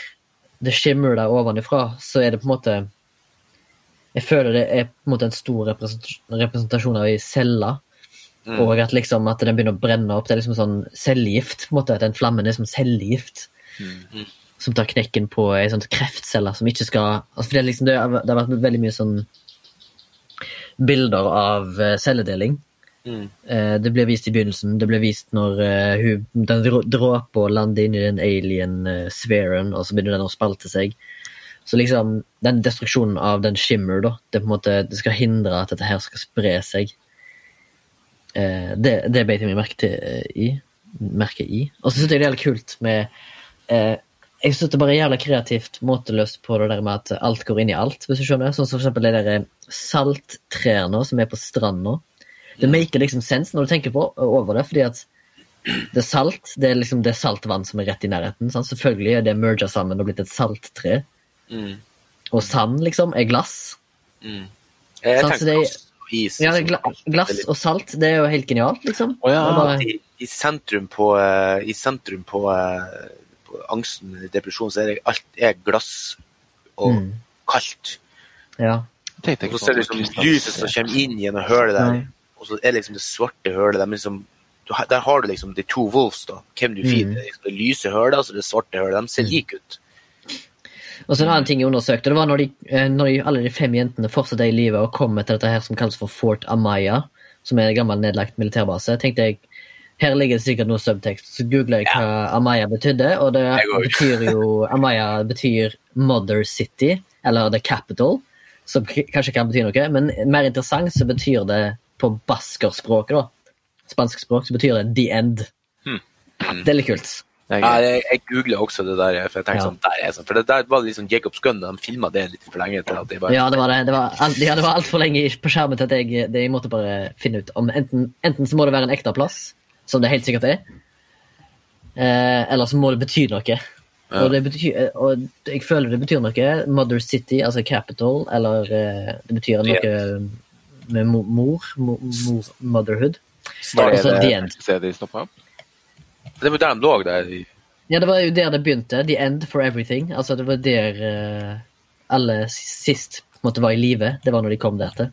det skimmer der ovenifra, så er det på en måte Jeg føler det er på en måte en stor representasjon, av ei celle. Mm. Og at liksom at den begynner å brenne opp. Det er liksom sånn cellegift. på en måte, Den flammen er som cellegift. Mm. Som tar knekken på ei sånn kreftcelle som ikke skal altså det, liksom, det, har, det har vært veldig mye sånn bilder av eh, celledeling. Mm. Eh, det ble vist i begynnelsen. Det ble vist når eh, hun, den drå- dråpa lander inn i den alien-sfæren, og så begynner den å spalte seg. Så liksom, den destruksjonen av den shimmer, da, det, på en måte, det skal hindre at dette her skal spre seg. Eh, det, det beit jeg meg merke, eh, i, merke i. Og så syns jeg det er jævlig kult med eh, Jeg syns det er bare jævla kreativt måteløst på det der med at alt går inn i alt, hvis du skjønner. Sånn som for eksempel de der eh, salttrærne som er på stranda. Det maker liksom sens når du tenker på over det, fordi at det er salt. Det er liksom det er saltvann som er rett i nærheten. Sant? Selvfølgelig er det merga sammen og blitt et salttre. Mm. Og sand, liksom, er glass. Mm. Jeg sånn, så tenkte det er- glass og is. Ja, glass og salt, det er jo helt genialt, liksom. Oh, ja. Bare, I, I sentrum på, eh, i sentrum på, eh, på angsten, depresjon, så er det alt er glass og Mm. kaldt. ja. Og så ser du liksom lyset som kommer inn gjennom hølet der, og så er det liksom det svarte hølet. der. liksom, der har du liksom de to wolves, da. Hvem du feeder. Mm. Det, er liksom det lyse hølet og så det svarte hølet. De ser like ut. Og så en annen ting jeg undersøkte, det var når, de, eh, når de, alle de fem jentene fortsatt er i livet og kom til dette her som kalles for Fort Amaya, som er en gammel nedlagt militærbase, tenkte jeg her ligger det sikkert noe subtekst. Så googler jeg hva Amaya betydde, og det betyr jo Amaya betyr Mother City, eller The Capital, som kanskje kan bety noe, men mer interessant så betyr det på baskerspråket, da, spansk språk, så betyr det The End. Hmm. Det er litt kult. Det Ja, gøy. jeg, jeg googla også det der, for jeg tenkte Ja. sånn, der er sånn, for det der var liksom sånn Jacobs Gun, de filma det litt for lenge til at de bare Ja, det var det. Det var, alt, ja, det var altfor lenge på skjermen til at jeg, det, jeg måtte bare finne ut om enten, enten så må det være en ekte plass, som det helt sikkert er, eh, eller så må det bety noe. Og, det betyr, og jeg føler det betyr noe. Mother City, altså capital, eller eh, det betyr noe med mo- mor, mo- mor motherhood. Var det det, det stedet de stoppa opp? Det var der de lå der. Ja, det var jo der det begynte. The end for everything. Altså, det var der uh, alle sist måtte være i live. Det var når de kom der til.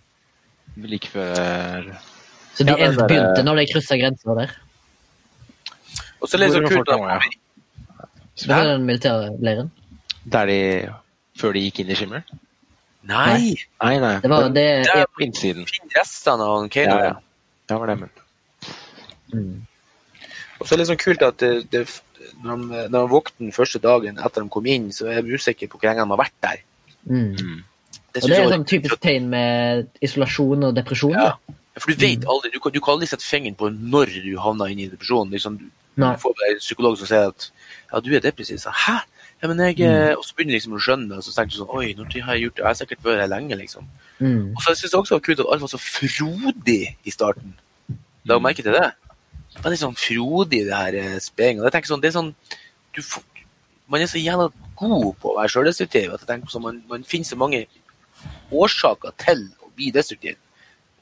Like før Så The Ja, end bare- begynte når de kryssa grensa der. Og så er det så kult folk nå, ja? Det den militære leiren. Der de Før de gikk inn i Shimmer? Nei! Nei, nei. Det var det Det er på innsiden. Finn restene av Kano. Ja, Ja, ja. Ja, var det men. mm. Og så er det litt sånn kult at det, det, når, de, når de våkner den første dagen etter de kom inn, så er de usikker på hvor lenge de har vært der. Mm. Mm. Det Og det er sånn typisk tegn med isolasjon og depresjon. Ja. For du vet aldri, du kan, du kan aldri sette fingeren på når du havner inn i depresjon. Liksom, du, Nei. får bare en psykolog som sier at ja, du er depressiv. Så, Hæ? Ja, men jeg, mm. Og så begynner du liksom å skjønne det, og så tenker du sånn Oi, når har jeg gjort det? Jeg har sikkert vært her lenge, liksom. Mm. Og så syns jeg også det var kult at alt var så frodig i starten. La du merke til det? Veldig sånn frodig, det her eh, tenker sånn, det er sånn du Man er så jævla god på å være sjøldestruktiv at jeg tenker sånn, man, man finner så mange årsaker til å bli destruktiv.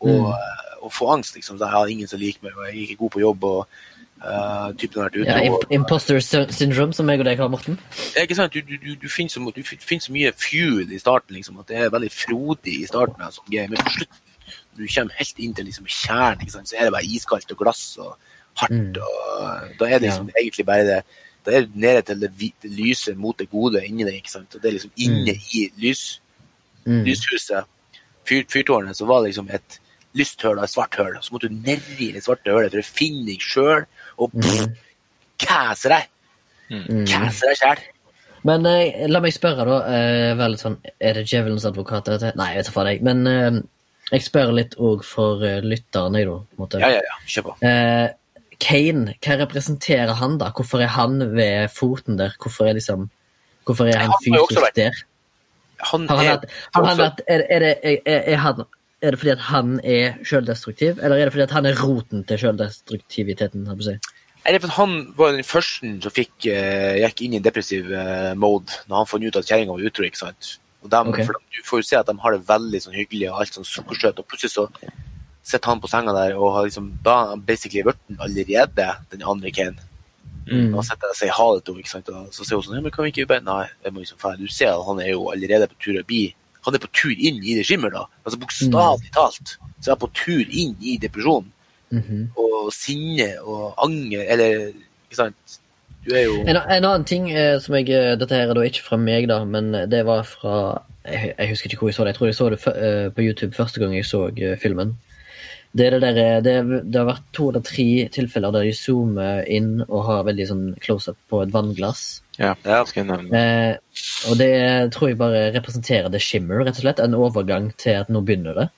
Og, Mm. eh, og få angst, liksom. Jeg har ingen som liker meg, og jeg er ikke god på jobb. og uh, typen har vært ute Ja, imp imposter sy- syndrome, som jeg og deg har, Morten. ja, ikke sant? Du, du, du, du, finner så, så mye fuel i starten, liksom, at det er veldig frodig i starten. game. Men på slutten, når du kommer helt inn til liksom, kjernen, så er det bare iskaldt og glass og hardt. Mm. og Da er det liksom egentlig bare det Da er du nede til det, hvite, det lyse mot det gode inni deg. ikke sant? Og det er liksom inne i lys, Mm. lyshuset, fyr, fyrtårnet, så var det liksom et lyst høl og et svart høl. Så måtte du nedi det svarte hølet for å finne deg sjøl og pff, kæse deg. Mm. Kæse deg sjæl. Men eh, la meg spørre, da. Eh, veldig sånn, Er det djevelens advokat? dette? Nei, jeg vet ikke hva det er. Men eh, jeg spør litt òg for lytterne, lytteren, jeg, da. på en måte. Ja, ja, ja. Kjør på. Eh, Kane, hva representerer han, da? Hvorfor er han ved foten der? Hvorfor er liksom Hvorfor er han Han fysisk der? Han Har han er, hatt, han hatt er, er, det, er, han, er det fordi at han er sjøldestruktiv, eller er det fordi at han er roten til på si? er det han var den første som fikk, uh, gikk inn i en depressiv uh, mode når han fant ut at kjerringa var utro. ikke sant? Og dem, Ok. for Du får jo se at de har det veldig sånn hyggelig og alt sånn sukkersøtt, og plutselig så sitter han på senga der og har liksom, da basically basically blitt allerede den andre Kane. Mm. Da sitter og sier ha det til henne, så sier hun sånn ja, men kan vi ikke bare Nei, jeg må liksom fære. Du ser at han er jo allerede på tur å bli Han er på tur inn i det skimmer, da. Altså bokstavelig talt. Så er han på tur inn i depresjon. -hmm. Og sinne og anger, eller Ikke sant? Du er jo En, en annen ting eh, som jeg eh, Dette her er da ikke fra meg, da, men det var fra Jeg, jeg husker ikke hvor jeg så det. Jeg tror jeg så det eh, på YouTube første gang jeg så uh, filmen. Det, er det, der, eh, det, det har vært to eller tre tilfeller der de zoomer inn og har veldig sånn close-up på et vannglass. Ja, det skal jeg nevne. Eh, og det tror jeg bare representerer The Shimmer, rett og slett. En overgang til at nå begynner det.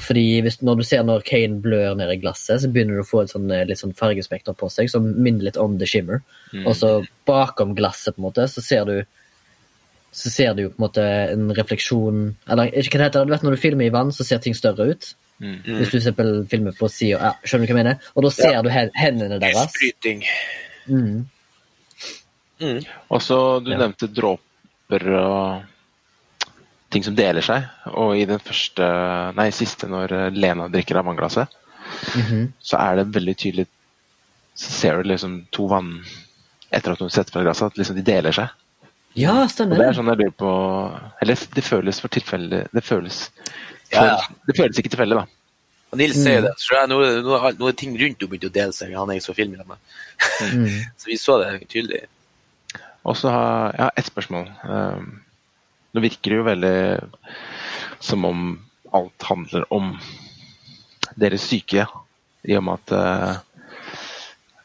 Fordi hvis, når du ser når Kane blør ned i glasset, så begynner du å få et sånn, eh, litt sånn fargespekter på seg som minner litt om The Shimmer. Mm. Og så bakom glasset, på en måte, så ser du så ser du jo på en måte en refleksjon Eller ikke hva det heter, du vet når du filmer i vann, så ser ting større ut. Mm. Hvis du ser på filmer på sida ja, Skjønner du hva jeg mener? Og da ser Ja. du hendene deres. Spryting. Mm. Mm. Og så du Ja. nevnte dråper og ting som deler seg. Og i den første, nei, siste, når Lena drikker av vannglasset, -hmm. så er det veldig tydelig Så ser du liksom to vann etter at hun setter fra glasset, at liksom de deler seg. Ja, Og det er sånn jeg lurer på Eller det føles for tilfelle Det føles Ja, ja. Det føles ikke tilfeldig, da. Og Nils Mm. sier det. Så jeg, nå, nå, nå er ting rundt henne begynt å dele seg. Han jeg så film med. Mm. Så vi så det tydelig. Og så har jeg ja, ett spørsmål. Um, nå virker det jo veldig som om alt handler om deres syke, i og med at eh,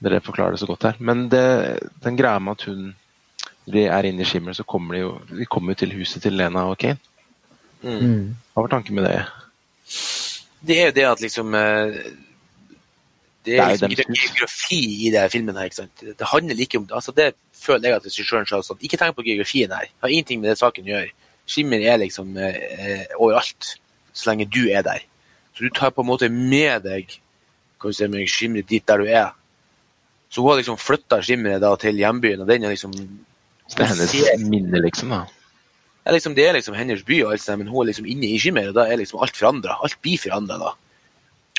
dere forklarer det så godt her. Men det, den greia med at hun de er inne i skimmel, så kommer de jo de kommer jo til huset til Lena og Kane. Mm. Hva var tanken med det? Det er jo det at liksom eh, Det Det er liksom geografi i denne filmen her. ikke sant? Det handler ikke om altså Det føler jeg at regissøren sa sånn Ikke tenk på geografien her. Har ingenting med det saken å gjøre. Skimmer er liksom eh, overalt, så lenge du er der. Så du tar på en måte med deg kan du si, med skimmeret dit der du er. Så hun har liksom flytta skimmeret til hjembyen, og den er liksom det er hennes minne, liksom. da. Ja, liksom, det er liksom hennes by, og alt sånt, men hun er liksom inne i skimmeret, og da er liksom alt forandra. Alt blir forandra da.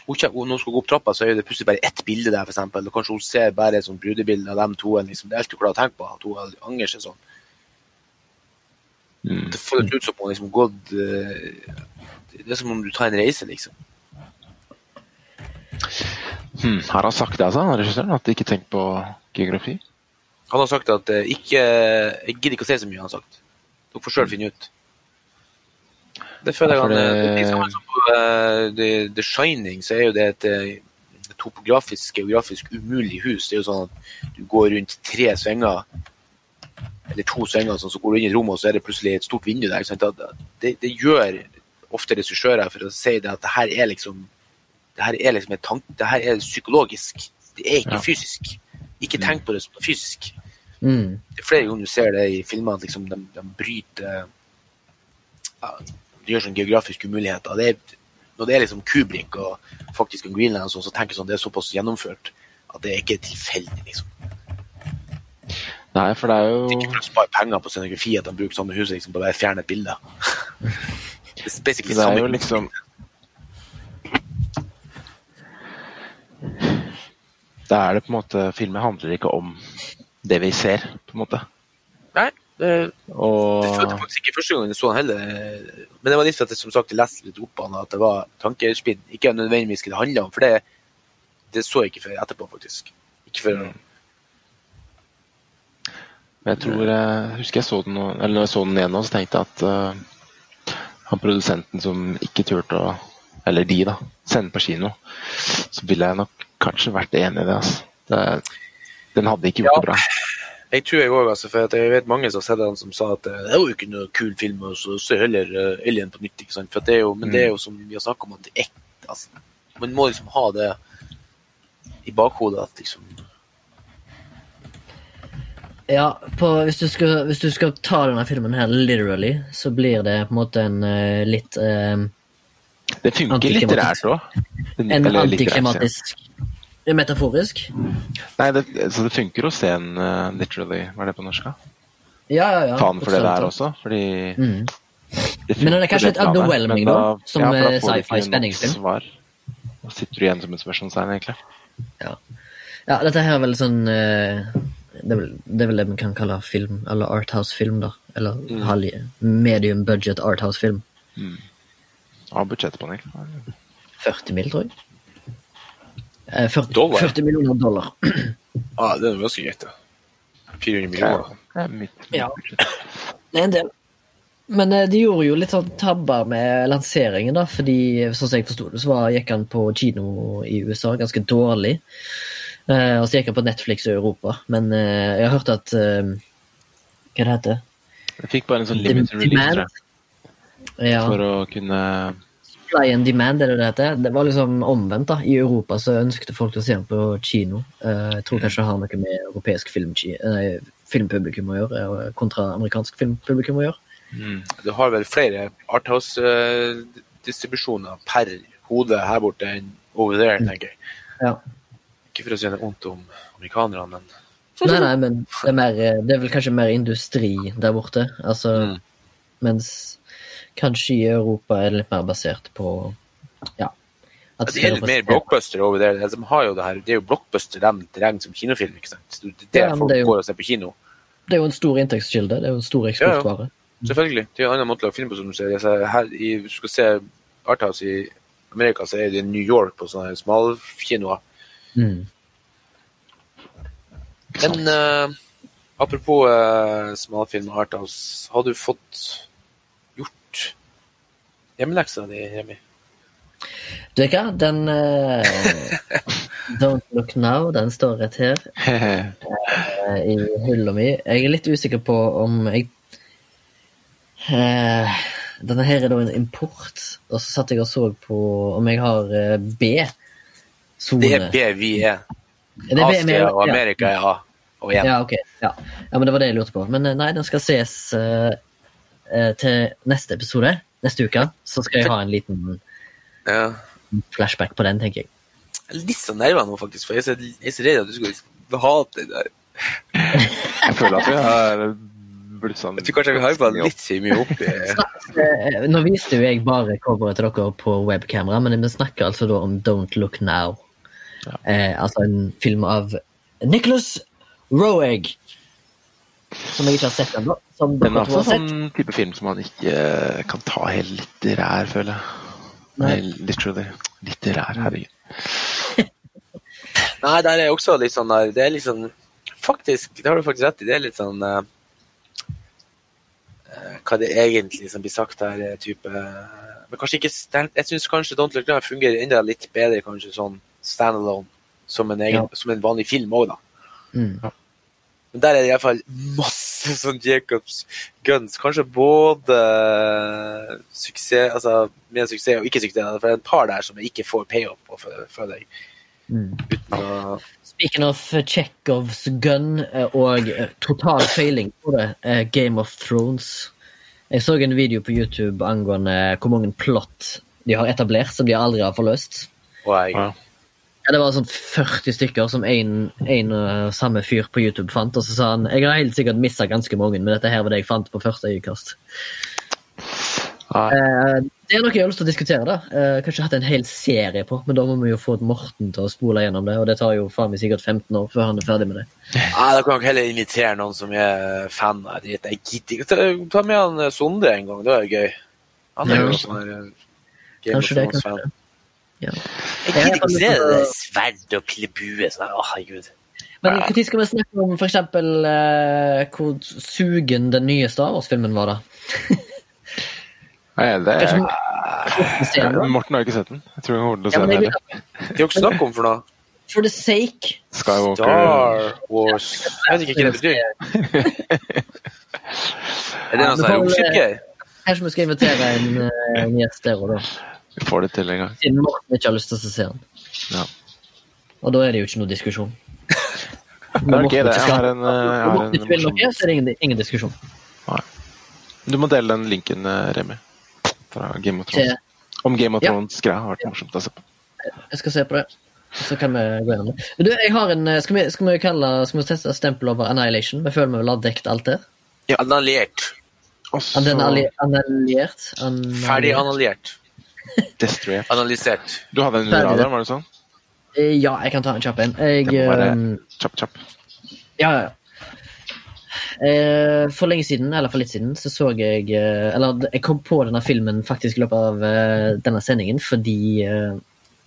Hun, når hun skal gå opp trappa, så er det plutselig bare ett bilde der, eksempel. Og kanskje hun ser bare et sånt brudebilde av dem to. Liksom. Det er alt du klarer å tenke på. At hun angrer seg sånn. Mm. Det føles ut som hun liksom gått eh, Det er som om du tar en reise, liksom. Hmm. Har han sagt det, altså, regissøren? At de ikke tenker på geografi? Han har sagt at eh, ikke Jeg gidder ikke å se så mye, han har sagt. Dere får sjøl finne ut. Det føler jeg han det- det, som på eh, The, The Shining, så er jo det et eh, topografisk, geografisk umulig hus. Det er jo sånn at du går rundt tre svinger, eller to svinger, sånn, så går du inn i et rom, og så er det plutselig et stort vindu der. Det, det gjør ofte regissører for å si det at det her er liksom det her er liksom en tank, det her er psykologisk. Det er ikke Ja. fysisk. Ikke tenk på det som fysisk. Mm. Er flere ganger du ser det i filmer at liksom de, de bryter ja, De gjør sånn geografiske umuligheter. Det er, når det er liksom Kubrick og faktisk en Greenland, sånn, så tenker jeg sånn, det er såpass gjennomført at det er ikke tilfeldig. liksom. Nei, for det er jo Det er ikke for å spare penger på scenografi at de bruker samme huset liksom, på å fjerne et bilde. Det er basically Det er jo liksom Da er det på en måte Filmen handler ikke om det vi ser, på en måte. Nei, det, det følte jeg faktisk ikke første gang jeg så den heller. Men det var litt for at jeg som sagt leste litt opp han, at det var tankespinn. Ikke nødvendigvis hva det handla om, for det, det så jeg ikke før etterpå, faktisk. Ikke før Men jeg tror jeg husker jeg så den Eller når jeg så den igjen nå, så tenkte jeg at uh, han produsenten som ikke turte å Eller de, da. Sende på kino. Så ville jeg nok kanskje vært enig i det. altså. Det, den hadde ikke gjort Ja. det bra. Jeg tror jeg òg, altså, for at jeg vet mange som har sett den som sa at eh, det er jo ikke noe kul film, og så se heller uh, Alien på nytt. ikke sant? For at det er jo, men det er jo som vi har snakka om, at det er ekte. altså. Man må liksom ha det i bakhodet at liksom Ja, på, hvis, du skal, hvis du skal ta denne filmen her literally, så blir det på en måte en uh, litt uh, Det funker litterært òg. En antiklimatisk Metaforisk? Nei, det, så det funker å se en uh, literally Hva er det på norsk? Ja, ja, ja. Ta den for det der også, fordi Mm. det Men den er kanskje litt underwhelming da, da, som, da eh, sci-fi-spenningsfilm? Svar. Da sitter du igjen som et spørsmålstegn, egentlig. Ja, dette her er vel sånn uh, det, er vel, det er vel det vi kan kalle film, eller arthouse-film, da. Eller Mm. halv- medium budget arthouse-film. På den, egentlig? 40 mil, tror jeg. Eh, 40, Dollar? 40 millioner dollar. ah, Det er ganske greit, det. 400 millioner. Det er Ja. Det er en del. Men eh, de gjorde jo litt sånn tabber med lanseringen, da, fordi sånn som jeg forsto det, så var, gikk han på kino i USA ganske dårlig. Eh, og så gikk han på Netflix i Europa. Men eh, jeg har hørt at eh, Hva det heter Jeg fikk bare en sånn limited release tror jeg, Ja. for å kunne Supply and demand, er det det heter? Det var liksom omvendt, da. I Europa så ønsket folk å se den på kino. Eh, jeg tror kanskje det har noe med europeisk film, nei, filmpublikum å gjøre, kontra amerikansk filmpublikum å gjøre. mm, Du har vel flere Arthouse-distribusjoner per hode her borte enn over there, tenker jeg. Ja. Ikke for å si noe vondt om amerikanerne, men Nei, nei, men det er, mer, eh, det er vel kanskje mer industri der borte. Altså, Mm. Mens kanskje i Europa er det litt mer basert på Ja. At det er litt mer blockbuster over der. De det det er jo blockbuster de trenger som kinofilm. ikke sant? Det er det Ja, folk det er jo- går og ser på kino. Det er jo en stor inntektskilde. Det er jo en stor eksportvare. Ja, Selvfølgelig. Det er en annen måte å finne på, som du ser. Altså, her, i, du skal se Arthouse i Amerika, så er det New York på sånne smalkinoer. Mm. Men uh, apropos uh, smalfilm og Arthouse, har du fått hjemmeleksa di, Remi? Du vet hva, den uh, Don't Look Now, den står rett her. uh, i hylla mi. Jeg er litt usikker på om jeg uh, Denne her er da en import, og så satt jeg og så på om jeg har B-sone. Det er B vi er. Er Asia og. Amerika er A og igjen. Ja, ok. Ja. ja, men det var det jeg lurte på. Men nei, den skal ses til neste episode. Neste uke. Så skal jeg ha en liten Ja. flashback på den, tenker jeg. Jeg er litt så nerva nå, faktisk, for jeg er så, redd at du skal hate det der. Jeg føler at vi har blitt sånn Jeg tror kanskje vi har hypa litt så mye opp i Eh, Nå viste jo jeg bare coveret til dere på webkamera, men vi snakker altså da om Don't Look Now. Eh, altså en film av Nicholas Roeg. Som jeg ikke har sett ennå. Som Den dere er to har også en sånn type film som man ikke eh, kan ta helt litterær, føler jeg. Nei, literally. Litterær, herregud. Nei, der er også litt sånn der Det er litt sånn Faktisk, det har du faktisk rett i. Det er litt sånn eh, eh, hva det egentlig som blir sagt her, er type Men kanskje ikke Jeg syns kanskje Don't Look Now fungerer enda litt bedre kanskje sånn standalone, som en, egen, Ja. som en vanlig film òg, da. Mm. Men der er det iallfall masse sånn Jacobs guns. Kanskje både suksess, altså med suksess og ikke suksess. For det er et par der som jeg ikke får payoff på, fø- føler jeg. Mm. Uten å Speaking of Chekhovs gun eh, og eh, total feiling på det, eh, Game of Thrones. Jeg så en video på YouTube angående hvor mange plott de har etablert som de aldri har forløst. Jeg, Ja. Det var sånn 40 stykker som en, en samme fyr på YouTube fant. Og så sa han jeg har helt sikkert mista ganske mange, men dette her var det jeg fant på første øyekast. Eh, det er noe jeg har lyst til å diskutere. da. Eh, kanskje hatt en hel serie på, men da må vi jo få Morten til å spole gjennom det. Og det tar jo faen meg sikkert 15 år før han er ferdig med det. Nei, da kan dere heller invitere noen som er fan av det. Jeg gidder ikke. Ta- Ta med han eh, Sondre en gang, det er gøy. Han er jo sånn Game of Thrones-fan. Ja. Jeg gidder ikke se det sverd og pillebue. Sånn, å, herregud. Men når skal vi snakke om for eksempel eh, hvor sugen den nye Star Wars-filmen var, da? Nei, det er, Morten har ikke sett den. Jeg tror han kommer til å se den heller. Det er jo ikke snakk om for noe. For the sake Skywalker. Star Wars Jeg vet ikke hva det betyr. Er det noe sånn oppskikker? Kanskje vi skal invitere en, eh, en gjest der og da. Vi får det til en gang. Siden Morten ikke har lyst til å se den. Ja. Og da er det jo ikke noe diskusjon. Det er ok, det. Jeg har en, eh, jeg har noe, så er det ingen, ingen diskusjon. Du må dele den linken, eh, Remi. Fra Game of Til, Thrones. Om Game of Ja. Thrones-greia har vært morsomt å se på. jeg skal se på det. Så kan vi gå gjennom det. Men du, jeg har en, eh, skal vi, skal vi kalle skal vi teste stempel over Annihilation? Jeg føler vi vil ha dekket alt der. Ja, Også... Den alli- Ferdig annullert. Destroy. Analysert. Du hadde en under radaren, var det sånn? Eh, Ja, jeg kan ta en kjapp en. Jeg, Det må være eh, kjapp, kjapp. Ja, ja. Eh, for lenge siden, eller for litt siden, så så jeg Eller jeg kom på denne filmen faktisk i løpet av denne sendingen fordi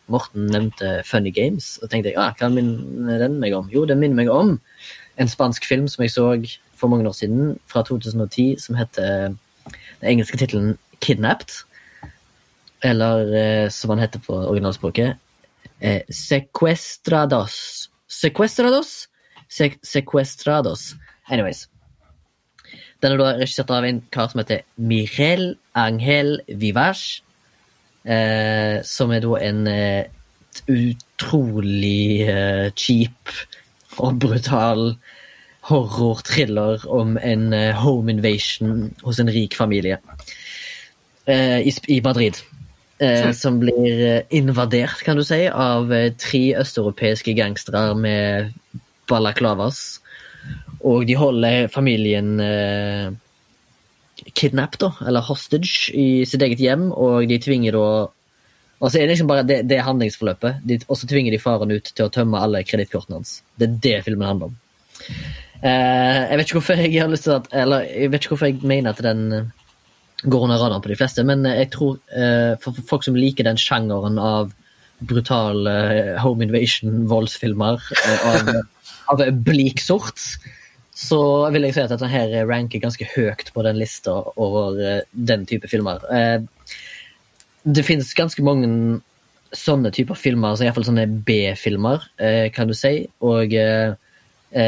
Morten nevnte Funny Games. Og tenkte jeg ah, hva minner den meg om? Jo, den minner meg om en spansk film som jeg så for mange år siden, fra 2010, som heter Den engelske tittelen Kidnapped. Eller eh, som han heter på originalspråket, eh, Sequestrados. Sequestrados? Se sequestrados. Anyways. Den er da regissert av en kar som heter Mirel Angel Vivas. Eh, som er da en eh, utrolig eh, cheap og brutal horror-thriller om en eh, home invasion hos en rik familie i, i Madrid. Eh, som blir eh, invadert, kan du si, av eh, tre østeuropeiske gangstere med balaklavas. Og de holder familien eh, kidnapped, da, eller hostage, i sitt eget hjem, og de tvinger da Og så er det liksom bare det, det handlingsforløpet, De- og så tvinger de faren ut til å tømme alle kredittkortene hans. Det er det filmen handler om. Eh, jeg vet ikke hvorfor jeg har lyst til at Eller jeg vet ikke hvorfor jeg mener at den eh, går under radaren på de fleste, men eh, jeg tror eh, for folk som liker den sjangeren av brutale eh, home invasion-voldsfilmer av, av bleak sort, så vil jeg si at dette her ranker ganske høyt på den lista over den type filmer. Det finnes ganske mange sånne typer filmer, altså iallfall sånne B-filmer, kan du si. Og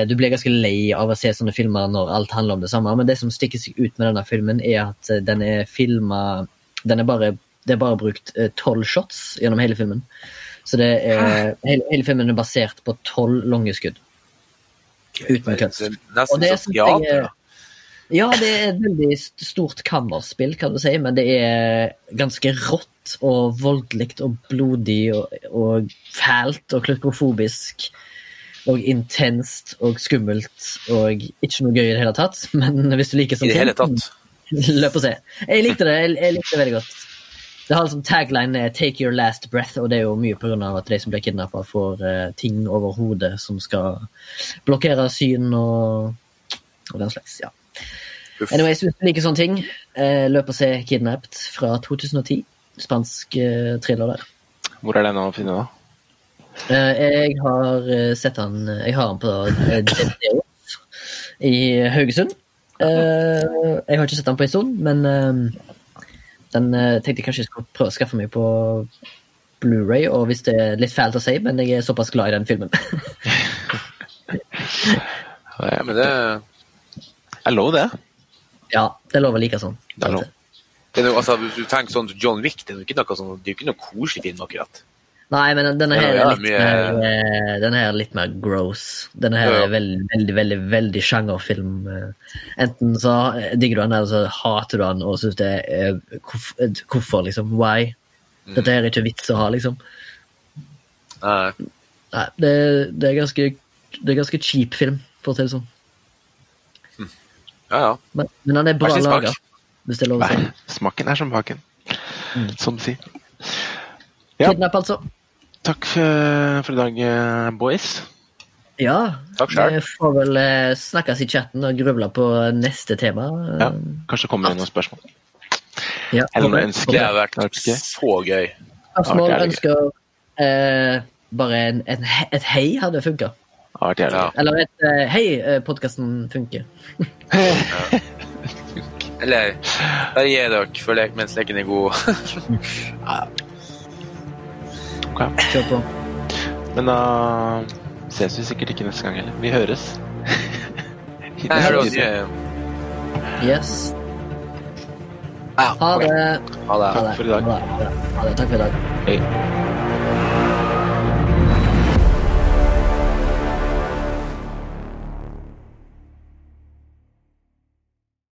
du blir ganske lei av å se sånne filmer når alt handler om det samme. Men det som stikker seg ut med denne filmen, er at eh, den er filma Det er bare brukt tolv shots gjennom hele filmen. Så det er, hele, hele filmen er basert på tolv lange skudd. Uten Og Nesten som teater. er- da. Ja, det er et veldig stort kammerspill, kan du si, men det er ganske rått og voldelig og blodig og, og fælt og klaustrofobisk og intenst og skummelt og ikke noe gøy i det hele tatt. Men hvis du liker I sånn det hele tatt. løp og se. Jeg likte det. Jeg, jeg likte det veldig godt. Det har liksom tagline er 'Take your last breath', og det er jo mye pga. at de som blir kidnappa, får uh, ting over hodet som skal blokkere syn og, og den slags. ja. Uff. Anyways, hvis du liker sånne ting, uh, løp og se 'Kidnapped' fra 2010. Spansk uh, thriller der. Hvor er den å finne, da? Eh, jeg har eh, sett han Jeg har han på eh, DDO i Haugesund. Eh, jeg har ikke sett han på en stund, men eh, den eh, tenkte jeg kanskje jeg skulle prøve å skaffe meg på Blu-ray, og hvis det er litt fælt å si, men jeg er såpass glad i den filmen. Ja, Men det, er lov, det. ja, det er lov å like sånn. Det er lov. det er noe, altså, hvis du tenker sånn John Wick, det er jo ikke noe, sånn, det er ikke noe koselig film, akkurat. Nei, men denne her er ja, litt, mye- mer, eh, denne her er litt mer gross. Denne her Ja, ja. er veldig, veldig, veldig veldig sjangerfilm. eh. Enten så digger du den, eller så hater du den og syns det er eh, Hvorfor, liksom? Why? Mm. Dette her er ikke vits å ha, liksom. Nei. Nei, det, det er ganske Det er ganske cheap film, for å si det sånn. Ja, ja. Men, men den er bra laga, hvis det er lov å si. Smaken er som baken, Mm. som de sier. Ja. Kidnapp, altså. Takk for, for i dag, eh, boys. Ja. Takk. Vi får vel eh, snakkes i chatten og gruble på neste tema. Ja. Kanskje det kommer inn noen spørsmål. Ja. Eller noe vært Det har vært gøy. så gøy. Spørsmål, Ja, er ønsker eh, Bare en, en, et hei hadde funka. Ja. Eller et eh, hei, eh, podkasten funker. Eller bare gi dere for lek mens leken er god. Ok. Kjør på. Men da ses vi sikkert ikke neste gang heller. Vi høres. Jeg hører også. Yes. Ha det. Ha det. Ha det. for i dag. Ha det. Ha det. Ha det. Takk for i dag. Hei.